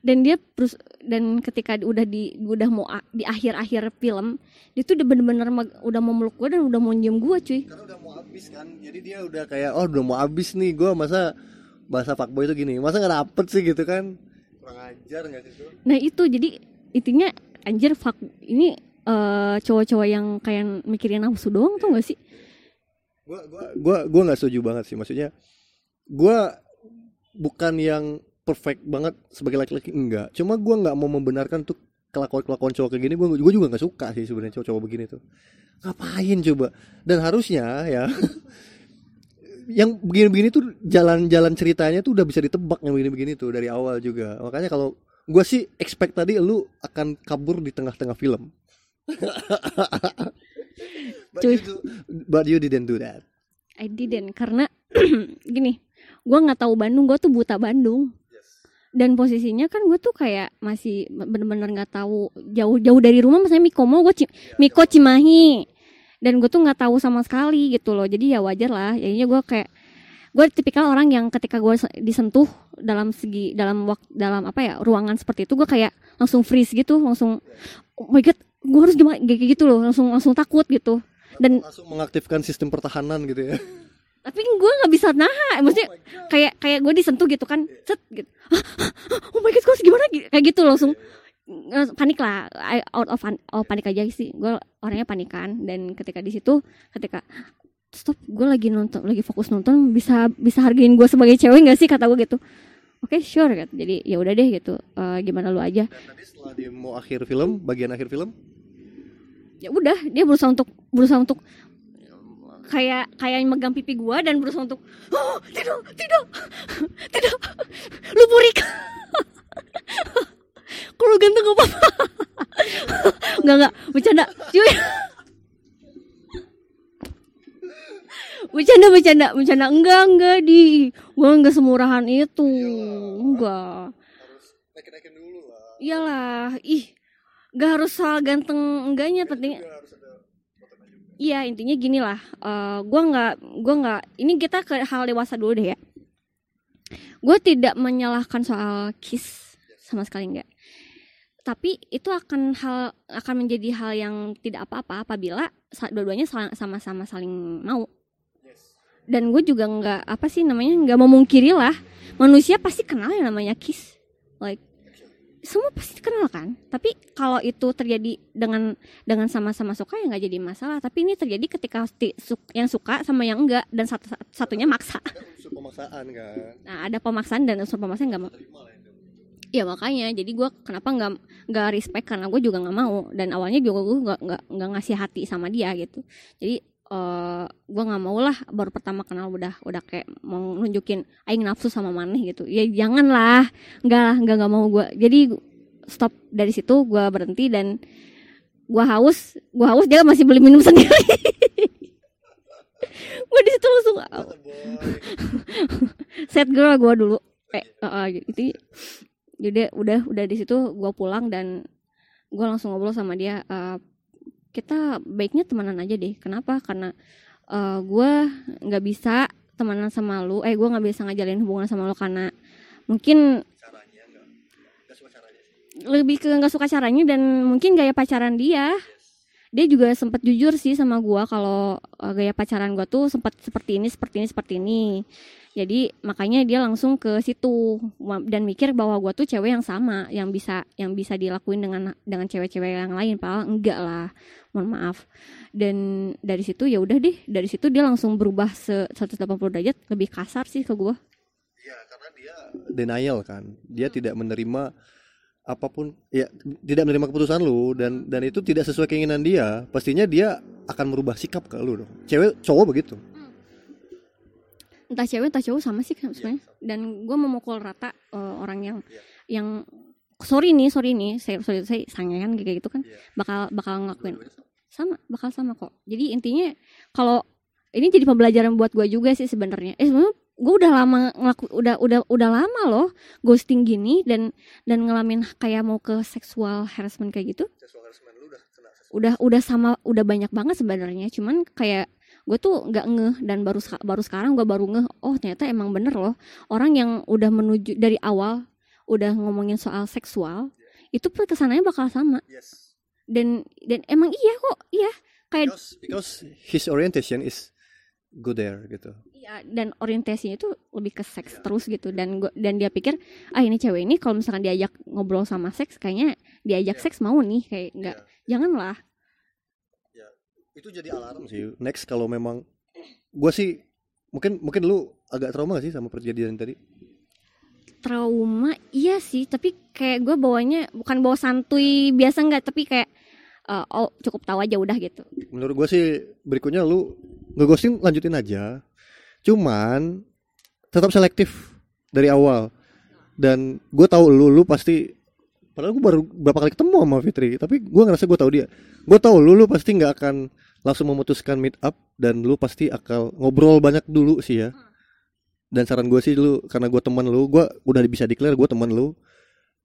dan dia terus dan ketika udah di udah mau a- di akhir-akhir film dia tuh udah bener-bener udah mau meluk gue dan udah mau nyium gue cuy. Karena udah mau habis kan, jadi dia udah kayak oh udah mau habis nih, gue masa bahasa fuckboy itu gini, masa nggak dapet sih gitu kan? Kurang ajar nggak sih nah itu jadi intinya anjir fuck ini eh, cowok-cowok yang kayak mikirin nafsu doang tuh gak sih? Gua gua gua gua nggak setuju banget sih, maksudnya gua bukan yang perfect banget sebagai laki-laki enggak, cuma gua nggak mau membenarkan tuh kelakuan-kelakuan cowok kayak gini, gua gua juga nggak suka sih sebenarnya cowok-cowok begini tuh. Ngapain coba? Dan harusnya ya yang begini-begini tuh jalan-jalan ceritanya tuh udah bisa ditebak yang begini-begini tuh dari awal juga. Makanya kalau gua sih expect tadi lu akan kabur di tengah-tengah film. but, you do- but you didn't do that. I didn't karena gini gue nggak tahu Bandung gue tuh buta Bandung. Dan posisinya kan gue tuh kayak masih bener-bener nggak tahu jauh-jauh dari rumah misalnya Mikomo gue Ci- Miko Cimahi. Dan gue tuh nggak tahu sama sekali gitu loh. Jadi ya wajar lah. Jadinya gue kayak gue tipikal orang yang ketika gue disentuh dalam segi dalam waktu dalam apa ya ruangan seperti itu gue kayak langsung freeze gitu langsung oh my god gue harus gimana? Kayak gitu loh langsung langsung takut gitu. Dan langsung mengaktifkan sistem pertahanan gitu ya. tapi gue nggak bisa nahan maksudnya kayak kayak gue disentuh gitu kan set gitu. "Hah? Hah? oh my god gue gimana kayak gitu langsung. Panik lah. I- out of oh, panik aja sih. Gue orangnya panikan. Dan ketika di situ ketika stop gue lagi nonton lagi fokus nonton bisa bisa hargain gue sebagai cewek nggak sih? kata gue gitu. Oke sure gitu jadi ya udah deh gitu. Eh, gimana lu aja. Dan tadi setelah dia mau akhir film, bagian akhir film, ya udah dia berusaha untuk berusaha untuk kayak kayak megang pipi gua dan berusaha untuk oh, tidak tidak tidak lu burik kalau ganteng gak apa-apa. Nggak nggak bercanda. Cuy. Bercanda bercanda bercanda. Enggak enggak di. Gua enggak semurahan itu. Enggak dulu lah. iyalah. Ih nggak harus soal ganteng. Enggaknya penting Juga harus ada fotonya juga. Iya intinya gini lah, eh gue nggak, gue nggak. Ini kita ke hal dewasa dulu deh ya. Gue tidak menyalahkan soal kiss sama sekali nggak. Tapi itu akan hal akan menjadi hal yang tidak apa-apa apabila dua-duanya sama-sama saling mau. Dan gue juga nggak apa sih namanya nggak memungkiri lah manusia pasti kenal yang namanya kiss. Like semua pasti kenal kan? Tapi kalau itu terjadi dengan dengan sama-sama suka ya nggak jadi masalah. Tapi ini terjadi ketika yang suka sama yang enggak dan satu satunya maksa. Ada unsur pemaksaan kan. nah ada pemaksaan dan unsur pemaksaan nggak mau. Ya makanya. Jadi gue kenapa nggak nggak respect karena gue juga nggak mau. Dan awalnya juga gue nggak nggak ngasih hati sama dia gitu. Jadi eh gue nggak mau lah baru pertama kenal udah udah kayak mau nunjukin aing nafsu sama maneh gitu. Ya jangan lah. Nggak lah nggak nggak mau gue jadi stop dari situ gue berhenti dan gue haus. Gue haus dia masih beli minum sendiri. Gue di situ langsung set girl gue dulu. Eh uh, itu jadi udah udah di situ gue pulang dan gue langsung ngobrol sama dia eh, kita baiknya temenan aja deh. Kenapa? Karena eh gue nggak bisa temenan sama lu. Eh gue nggak bisa ngajalin hubungan sama lu karena mungkin caranya enggak enggak suka caranya sih. lebih ke nggak suka caranya dan mungkin gaya pacaran dia. Dia juga sempat jujur sih sama gua kalau eh, gaya pacaran gua tuh sempat seperti ini seperti ini seperti ini jadi makanya dia langsung ke situ. Dan mikir bahwa gua tuh cewek yang sama yang bisa yang bisa dilakuin dengan dengan cewek-cewek yang lain padahal enggak lah. Mohon maaf. Dan dari situ ya udah deh. Dari situ dia langsung berubah se 180 derajat. Lebih kasar sih ke gua. Iya, karena dia denial kan. Dia tidak menerima apa pun. Ya tidak menerima keputusan lu dan dan itu tidak sesuai keinginan dia. Pastinya dia akan merubah sikap ke lu dong. Cewek cowok begitu. Entah cewek entah cowok sama sih kan sebenarnya. dan gue memukul rata eh, orang yang Iya. yang sorry nih sorry nih saya sorry saya sangean kayak gitu kan Iya. bakal bakal ngelakuin. sama bakal sama kok. Jadi intinya kalau ini jadi pembelajaran buat gue juga sih sebenarnya. Eh sebenarnya gue udah lama ngelaku udah udah udah lama loh ghosting gini dan dan ngalamin kayak mau ke seksual harassment kayak gitu. Udah udah sama udah banyak banget sebenarnya. Cuman kayak gue tuh nggak ngeh dan baru baru sekarang gue baru ngeh oh ternyata emang bener loh. Orang yang udah menuju dari awal udah ngomongin soal seksual itu ke sananya bakal sama. Yes. dan dan emang iya kok iya. Kayak Because, because his orientation is go there gitu. iya dan orientasinya itu lebih ke seks terus gitu. Dan gua, dan dia pikir ah ini cewek ini kalau misalkan diajak ngobrol sama seks kayaknya diajak Iya. seks mau nih kayak nggak. Janganlah Itu jadi alarm sih. Next kalau memang gua sih mungkin mungkin lu agak trauma gak sih sama perjanjian tadi? trauma iya sih tapi kayak gue bawanya bukan bawa santuy biasa nggak tapi kayak eh, oh cukup tahu aja udah gitu Menurut gua sih berikutnya lu ngeghosting lanjutin aja. Cuman tetap selektif dari awal. Dan gue tahu lu lu pasti padahal gue baru berapa kali ketemu sama Fitri, tapi gue ngerasa gue tahu dia. Gue tahu lu lu pasti nggak akan langsung memutuskan meet up dan lu pasti akan ngobrol banyak dulu sih ya. Dan saran gue sih lu karena gue teman lu, gue udah bisa declare gue teman lu.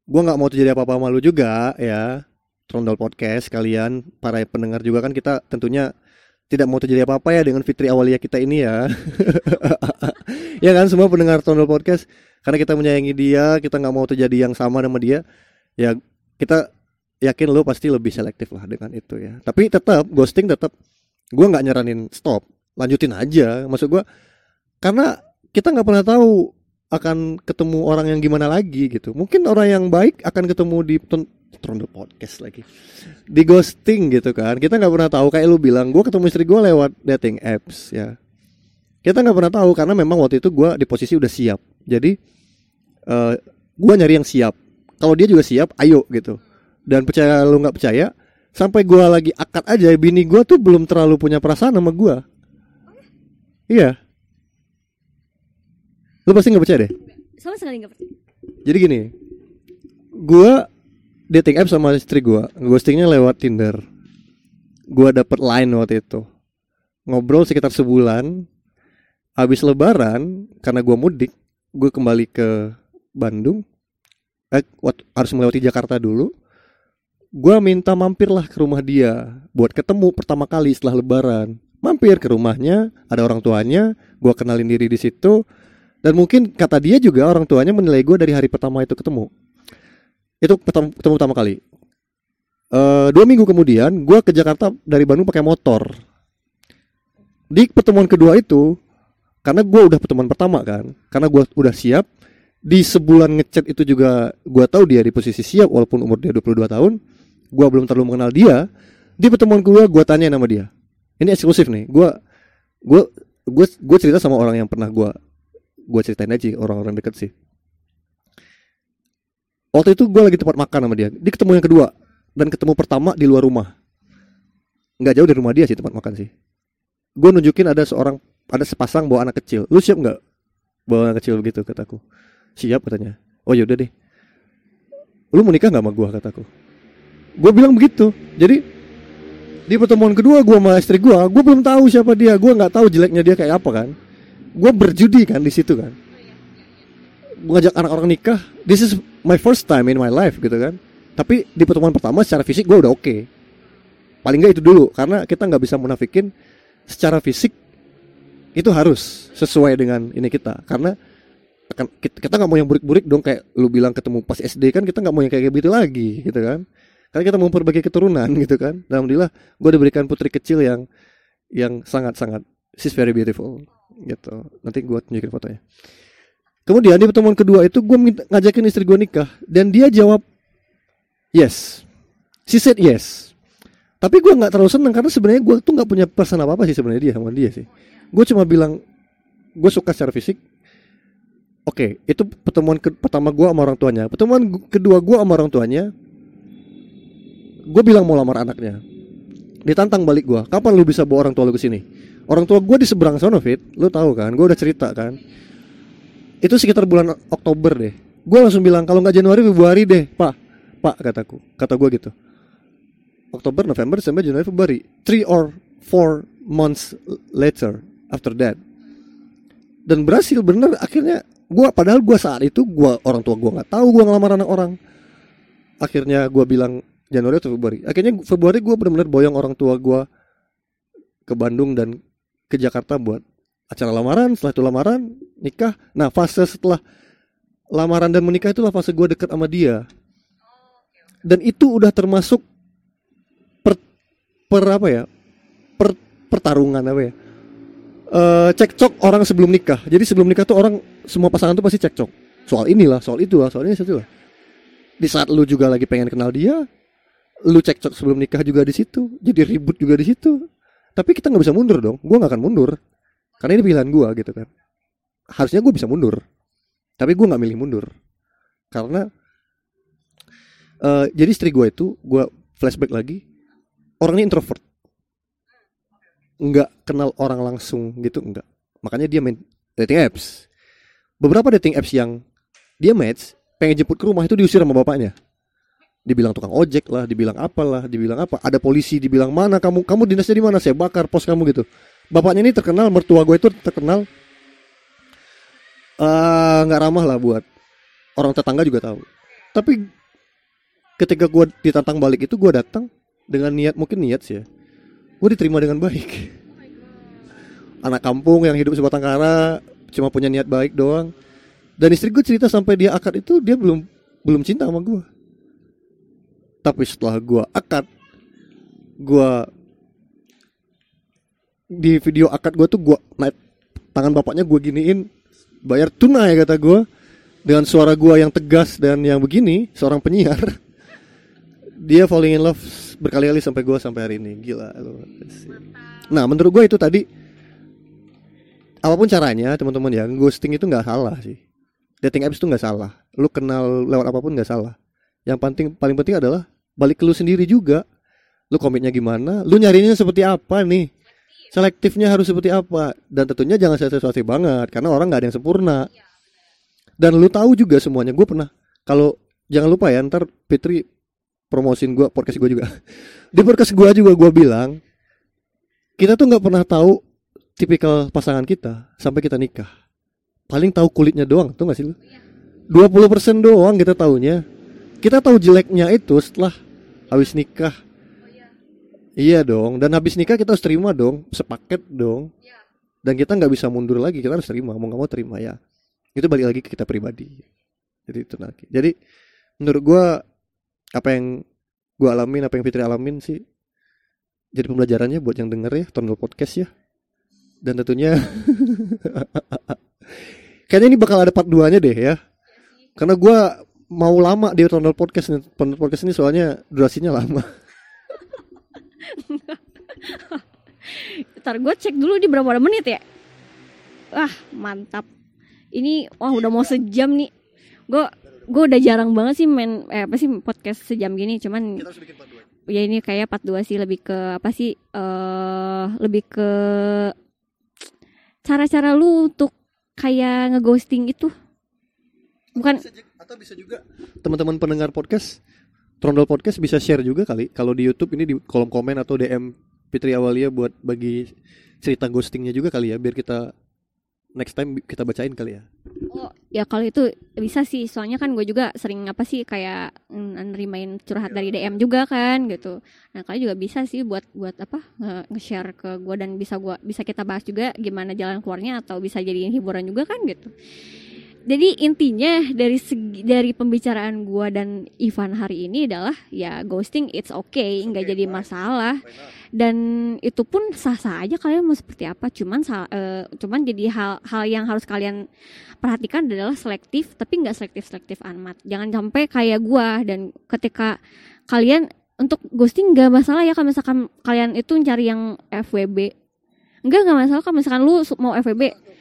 Gue nggak mau terjadi apa-apa sama lu juga ya. Trondol podcast kalian para pendengar juga kan kita tentunya tidak mau terjadi apa-apa ya dengan Fitri Awalia kita ini ya. ya kan semua pendengar Trondol podcast karena kita menyayangi dia, kita nggak mau terjadi yang sama sama dia. Ya kita yakin lo pasti lebih selektif lah dengan itu ya. Tapi tetap ghosting tetap. Gua nggak nyaranin stop, lanjutin aja. Maksud gua karena kita nggak pernah tahu akan ketemu orang yang gimana lagi gitu. Mungkin orang yang baik akan ketemu di Trondol podcast lagi. Di ghosting gitu kan. Kita nggak pernah tahu. Kayak lu bilang gue ketemu istri gue lewat dating apps ya. Kita nggak pernah tahu karena memang waktu itu gue di posisi udah siap. Jadi eh gue nyari yang siap. Kalau dia juga siap ayo gitu dan percaya lu nggak percaya sampai gue lagi akad aja bini gue tuh belum terlalu punya perasaan sama gue iya lu pasti nggak percaya deh sama sekali nggak percaya jadi gini, gua dating app sama istri gua, ghostingnya lewat Tinder. Gua dapet line waktu itu. Ngobrol sekitar sebulan. Habis lebaran, karena gua mudik, gue kembali ke Bandung. Eh, harus melewati Jakarta dulu. Gua minta mampirlah ke rumah dia buat ketemu pertama kali setelah lebaran. Mampir ke rumahnya, ada orang tuanya, gua kenalin diri di situ. Dan mungkin kata dia juga orang tuanya menilai gue dari hari pertama itu ketemu. Itu pertama, ketemu pertama kali. Eh dua minggu kemudian gue ke Jakarta dari Bandung pakai motor. Di pertemuan kedua itu, karena gue udah pertemuan pertama kan, karena gue udah siap. Di sebulan ngechat itu juga gue tahu dia di posisi siap walaupun umur dia 22 tahun. Gue belum terlalu mengenal dia. Di pertemuan kedua gue tanya nama dia. Ini eksklusif nih. Gue gue gue gue cerita sama orang yang pernah gue gue ceritain aja orang-orang deket sih. Waktu itu gue lagi tempat makan sama dia dia ketemu yang kedua dan ketemu pertama di luar rumah. Nggak jauh dari rumah dia sih tempat makan sih. Gue nunjukin ada seorang ada sepasang bawa anak kecil. Lu siap nggak? Bawa anak kecil begitu kataku. Siap katanya. Oh yaudah deh. Lu mau nikah nggak sama gue kataku gue bilang begitu. Jadi di pertemuan kedua gue sama istri gue gue belum tahu siapa dia. Gue nggak tahu jeleknya dia kayak apa kan. Gue berjudi kan di situ kan. Gua ngajak anak orang nikah. This is my first time in my life gitu kan. Tapi di pertemuan pertama secara fisik gue udah oke. Paling nggak itu dulu karena kita nggak bisa munafikin secara fisik itu harus sesuai dengan ini kita. Karena kita nggak mau yang burik-burik dong kayak lu bilang ketemu pas SD kan kita nggak mau yang kayak gitu lagi gitu kan karena kita mau memperbaiki keturunan gitu kan. Dan alhamdulillah gue diberikan putri kecil yang yang sangat-sangat she's very beautiful gitu. Nanti gue tunjukin fotonya. Kemudian di pertemuan kedua itu gue ngajakin istri gue nikah. Dan dia jawab yes. She said yes. Tapi gue nggak terlalu seneng karena sebenarnya gue tuh nggak punya pesan apa apa sih sebenarnya dia sama dia sih. Gue cuma bilang gue suka secara fisik. Oke, itu pertemuan ke pertama gue sama orang tuanya. Pertemuan kedua gue sama orang tuanya, gue bilang mau lamar anaknya. Ditantang balik gue, kapan lu bisa bawa orang tua lu ke sini? Orang tua gue di seberang sono fit, lu tahu kan? Gue udah cerita kan. Itu sekitar bulan Oktober deh. Gue langsung bilang kalau nggak Januari Februari deh, Pak. Pak kataku, kata gue gitu. Oktober, November, Desember, Januari, Februari. Three or four months later after that. Dan berhasil bener akhirnya gua padahal gua saat itu gua orang tua gua nggak tahu gua ngelamar anak orang akhirnya gua bilang Januari atau Februari? Akhirnya Februari gua benar-benar boyong orang tua gua ke Bandung dan ke Jakarta buat acara lamaran. Setelah itu lamaran nikah. Nah fase setelah lamaran dan menikah itulah fase gua deket sama dia. Dan itu udah termasuk per, per apa ya? Per pertarungan apa ya? Eh cekcok orang sebelum nikah. Jadi sebelum nikah tuh orang semua pasangan tuh pasti cekcok. Soal inilah, soal itulah, soal ini satu lah. Di saat lu juga lagi pengen kenal dia, lu cekcok sebelum nikah juga di situ. Jadi ribut juga di situ. Tapi kita nggak bisa mundur dong. Gua nggak akan mundur. Karena ini pilihan gua gitu kan. Harusnya gue bisa mundur. Tapi gua nggak milih mundur. Karena eh jadi istri gue itu, gua flashback lagi, orangnya introvert nggak kenal orang langsung gitu enggak makanya dia main dating apps beberapa dating apps yang dia match pengen jemput ke rumah itu diusir sama bapaknya dibilang tukang ojek lah dibilang apalah dibilang apa. Ada polisi dibilang mana kamu? Kamu dinasnya di mana? Saya bakar pos kamu gitu. Bapaknya ini terkenal mertua gue itu terkenal. Eh, nggak ramah lah buat orang tetangga juga tahu. Tapi ketika gue ditantang balik itu gue datang dengan niat mungkin niat sih ya. Gue diterima dengan baik. Anak kampung yang hidup sebatang kara cuma punya niat baik doang. Dan istri gue cerita sampai dia akad itu dia belum belum cinta sama gue tapi setelah gue akad gue di video akad gue tuh gue naik tangan bapaknya gue giniin bayar tunai kata gue dengan suara gue yang tegas dan yang begini seorang penyiar dia falling in love berkali-kali sampai gue sampai hari ini. Gila nah menurut gue itu tadi apa pun caranya teman-teman ya ghosting itu nggak salah sih. Dating apps itu nggak salah. Lu kenal lewat apa pun nggak salah. Yang penting paling penting adalah balik ke lu sendiri juga. Lu komitnya gimana? Lu nyarinya seperti apa nih? Selektifnya harus seperti apa? Dan tentunya jangan sesuatu banget karena orang nggak ada yang sempurna. Dan lu tahu juga semuanya. Gue pernah kalau jangan lupa ya ntar Fitri promosin gue podcast gue juga. Di podcast gue juga gue bilang kita tuh nggak pernah tahu tipikal pasangan kita sampai kita nikah. Paling tahu kulitnya doang tuh nggak sih lu? 20% doang kita taunya kita tahu jeleknya itu setelah habis nikah. Iya. Dong. Dan habis nikah kita harus terima dong. Sepaket dong. Dan kita nggak bisa mundur lagi. Kita harus terima. Mau nggak mau terima ya. Itu balik lagi ke kita pribadi. Jadi itu nanti jadi menurut gue apa yang gue alamin apa yang Fitri alamin sih jadi pembelajarannya buat yang denger ya Tondol Podcast ya. Dan tentunya kayaknya ini bakal ada part 2 nya deh ya. Karena gue mau lama di Tondol Podcast nih Tondol Podcast ini soalnya durasinya lama Ntar gue cek dulu di berapa menit ya. Wah mantap. Ini wah udah mau sejam nih. Gue gue udah jarang banget sih main eh, apa sih podcast sejam gini. Cuman kita harus bikin part 2 ya ini kayak part 2 sih lebih ke apa sih eh lebih ke cara-cara lu untuk kayak ngeghosting itu. Bukan atau bisa juga teman-teman pendengar podcast Trondol Podcast bisa share juga kali kalau di YouTube ini di kolom komen atau DM Fitri Awalia buat bagi cerita ghostingnya juga kali ya biar kita next time kita bacain kali ya Oh, ya kalau itu bisa sih, soalnya kan gue juga sering apa sih kayak nerimain curhat dari DM juga kan gitu. Nah kalian juga bisa sih buat buat apa nge- nge-share ke gue dan bisa gua bisa kita bahas juga gimana jalan keluarnya atau bisa jadiin hiburan juga kan gitu. Jadi intinya dari segi dari pembicaraan gua dan Ivan hari ini adalah ya ghosting it's okay, nggak jadi masalah. Dan itu pun sah-sah aja kalian mau seperti apa. Cuman eh, cuman jadi hal hal yang harus kalian perhatikan adalah selektif tapi nggak selektif selektif amat. Jangan sampai kayak gua dan ketika kalian untuk ghosting nggak masalah ya kalau misalkan kalian itu cari yang FWB enggak nggak masalah kalau misalkan lu mau FWB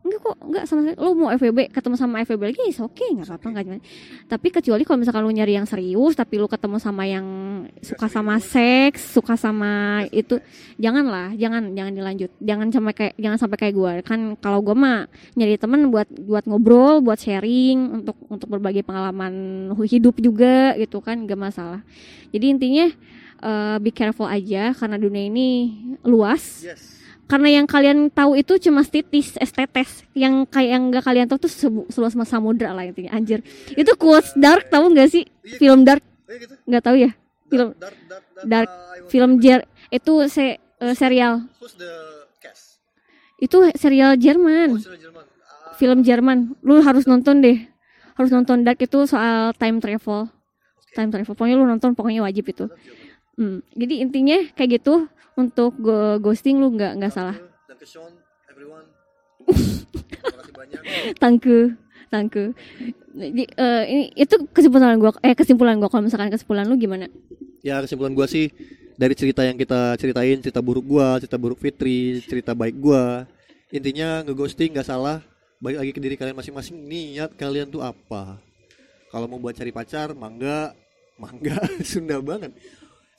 enggak kok enggak sama sekali. Lu mau FWB ketemu sama FWB lagi is oke nggak apa-apa nggak gimana. Tapi kecuali kalau misalkan lu nyari yang serius tapi lu ketemu sama yang suka sama seks suka sama itu janganlah jangan jangan dilanjut. Jangan sampai kayak jangan sampai kayak gue kan kalau gue mah nyari temen buat buat ngobrol buat sharing untuk untuk berbagi pengalaman hidup juga gitu kan gak masalah. Jadi intinya eh, be careful aja karena dunia ini luas. Yes. Karena yang kalian tahu itu cuma titis estetes. Yang kayak yang nggak kalian tahu tuh seluas mas samudra lah intinya anjir. Itu quotes dark tahu nggak sih? Film dark. Iya gitu. nggak tahu ya? Film- Dark, uh, film jer itu se eh, serial. Who's the cast? itu serial Jerman. Oh, serial Jerman. Ah, film Jerman. Lu harus nonton deh. Harus nonton dark itu soal time travel. Time travel. Pokoknya lu nonton pokoknya wajib itu. Hmm, jadi intinya kayak gitu untuk go- ghosting lu nggak nggak salah tangke tangke Jadi, eh, ini itu kesimpulan gua eh kesimpulan gua kalau misalkan kesimpulan lu gimana Ya kesimpulan gua sih dari cerita yang kita ceritain, cerita buruk gua, cerita buruk Fitri, cerita baik gua. Intinya ngeghosting nggak salah. Balik lagi ke diri kalian masing-masing. Niat kalian tuh apa? Kalau mau buat cari pacar, mangga, mangga, Sunda banget.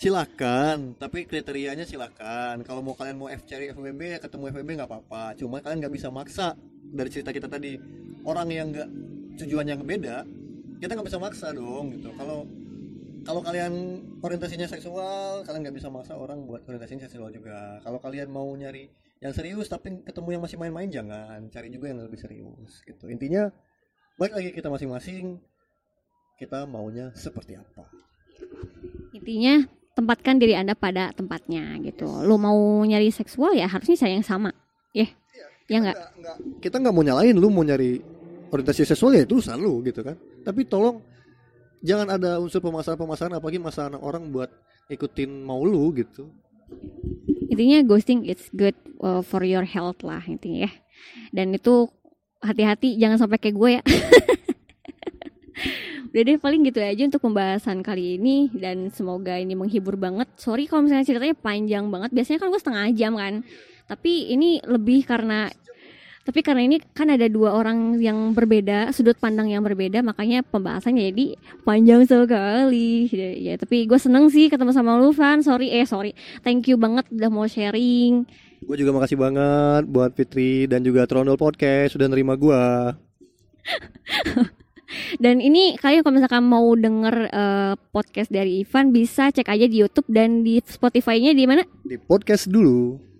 Silakan, tapi kriterianya silakan. Kalau mau kalian mau F cari FWB, ya ketemu FWB nggak apa-apa. Cuma kalian nggak bisa maksa dari cerita kita tadi. Orang yang nggak tujuan yang beda, kita nggak bisa maksa dong gitu. Kalau kalau kalian orientasinya seksual, kalian nggak bisa maksa orang buat orientasinya seksual juga. Kalau kalian mau nyari yang serius tapi ketemu yang masih main-main jangan, cari juga yang lebih serius gitu. Intinya balik lagi kita masing-masing kita maunya seperti apa. intinya tempatkan diri anda pada tempatnya gitu. Lu mau nyari seksual ya harusnya saya yang sama. Ya. Ya nggak? Kita nggak mau nyalain lu mau nyari orientasi seksual ya itu urusan lu gitu kan. Tapi tolong jangan ada unsur pemasaran-pemasaran apalagi masalah orang buat ikutin mau lu gitu. intinya ghosting it's good uh, for your health lah intinya ya. Dan itu hati-hati jangan sampai kayak gue ya Udah deh paling gitu aja untuk pembahasan kali ini dan semoga ini menghibur banget. Sorry kalau misalnya ceritanya panjang banget. Biasanya kan gue setengah jam kan. Tapi ini lebih karena tapi karena ini kan ada dua orang yang berbeda, sudut pandang yang berbeda, makanya pembahasannya jadi panjang sekali. Ya, tapi gue seneng sih ketemu sama lu Van. Sorry eh sorry. Thank you banget udah mau sharing. Gue juga makasih banget buat Fitri dan juga Trondol Podcast sudah nerima gua. Dan ini kalian kalau misalkan mau denger eh, podcast dari Ivan bisa cek aja di YouTube dan di Spotify-nya di mana? Di podcast dulu.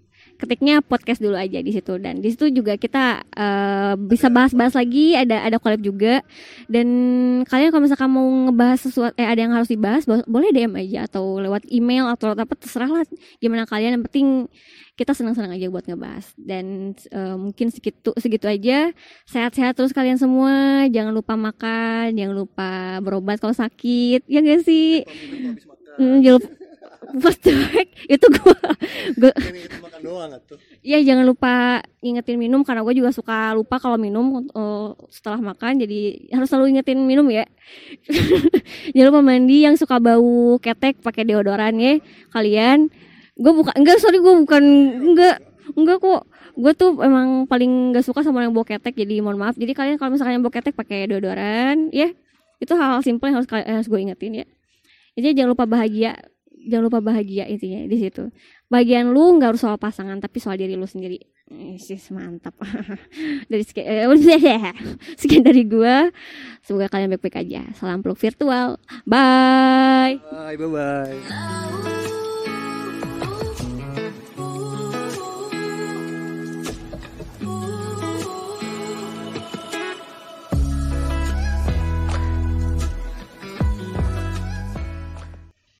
Ketiknya podcast dulu aja di situ. Dan di situ juga kita eh, bisa bahas-bahas lagi ada ada collab juga. Dan kalian kalau misalkan mau ngebahas sesuatu eh ada yang harus dibahas bo- boleh DM aja atau lewat email atau lewat apa terserah lah gimana kalian. Yang penting kita senang-senang aja buat ngebahas. Dan eh, mungkin segitu segitu aja. Sehat-sehat terus kalian semua. Jangan lupa makan jangan lupa berobat kalau sakit. Ya gak sih? Jangan lupa The heck? itu gua gua makan doang tuh. Ya jangan lupa ingetin minum karena gue juga suka lupa kalau minum eh, setelah makan jadi harus selalu ingetin minum ya. jangan lupa mandi yang suka bau ketek pakai deodoran ya kalian. Gue bukan enggak sorry gue bukan enggak enggak kok gue tuh emang paling gak suka sama yang bau ketek jadi mohon maaf jadi kalian kalau misalkan yang bau ketek pakai deodoran ya itu hal-hal simple yang harus harus gue ingetin ya jadi jangan lupa bahagia jangan lupa bahagia intinya di situ. Bagian lu nggak harus soal pasangan tapi soal diri lu sendiri. Eh, sih mantap. Dari sekian, eh, sekian dari gua. Semoga kalian baik-baik aja. Salam peluk virtual. Bye. Bye bye bye.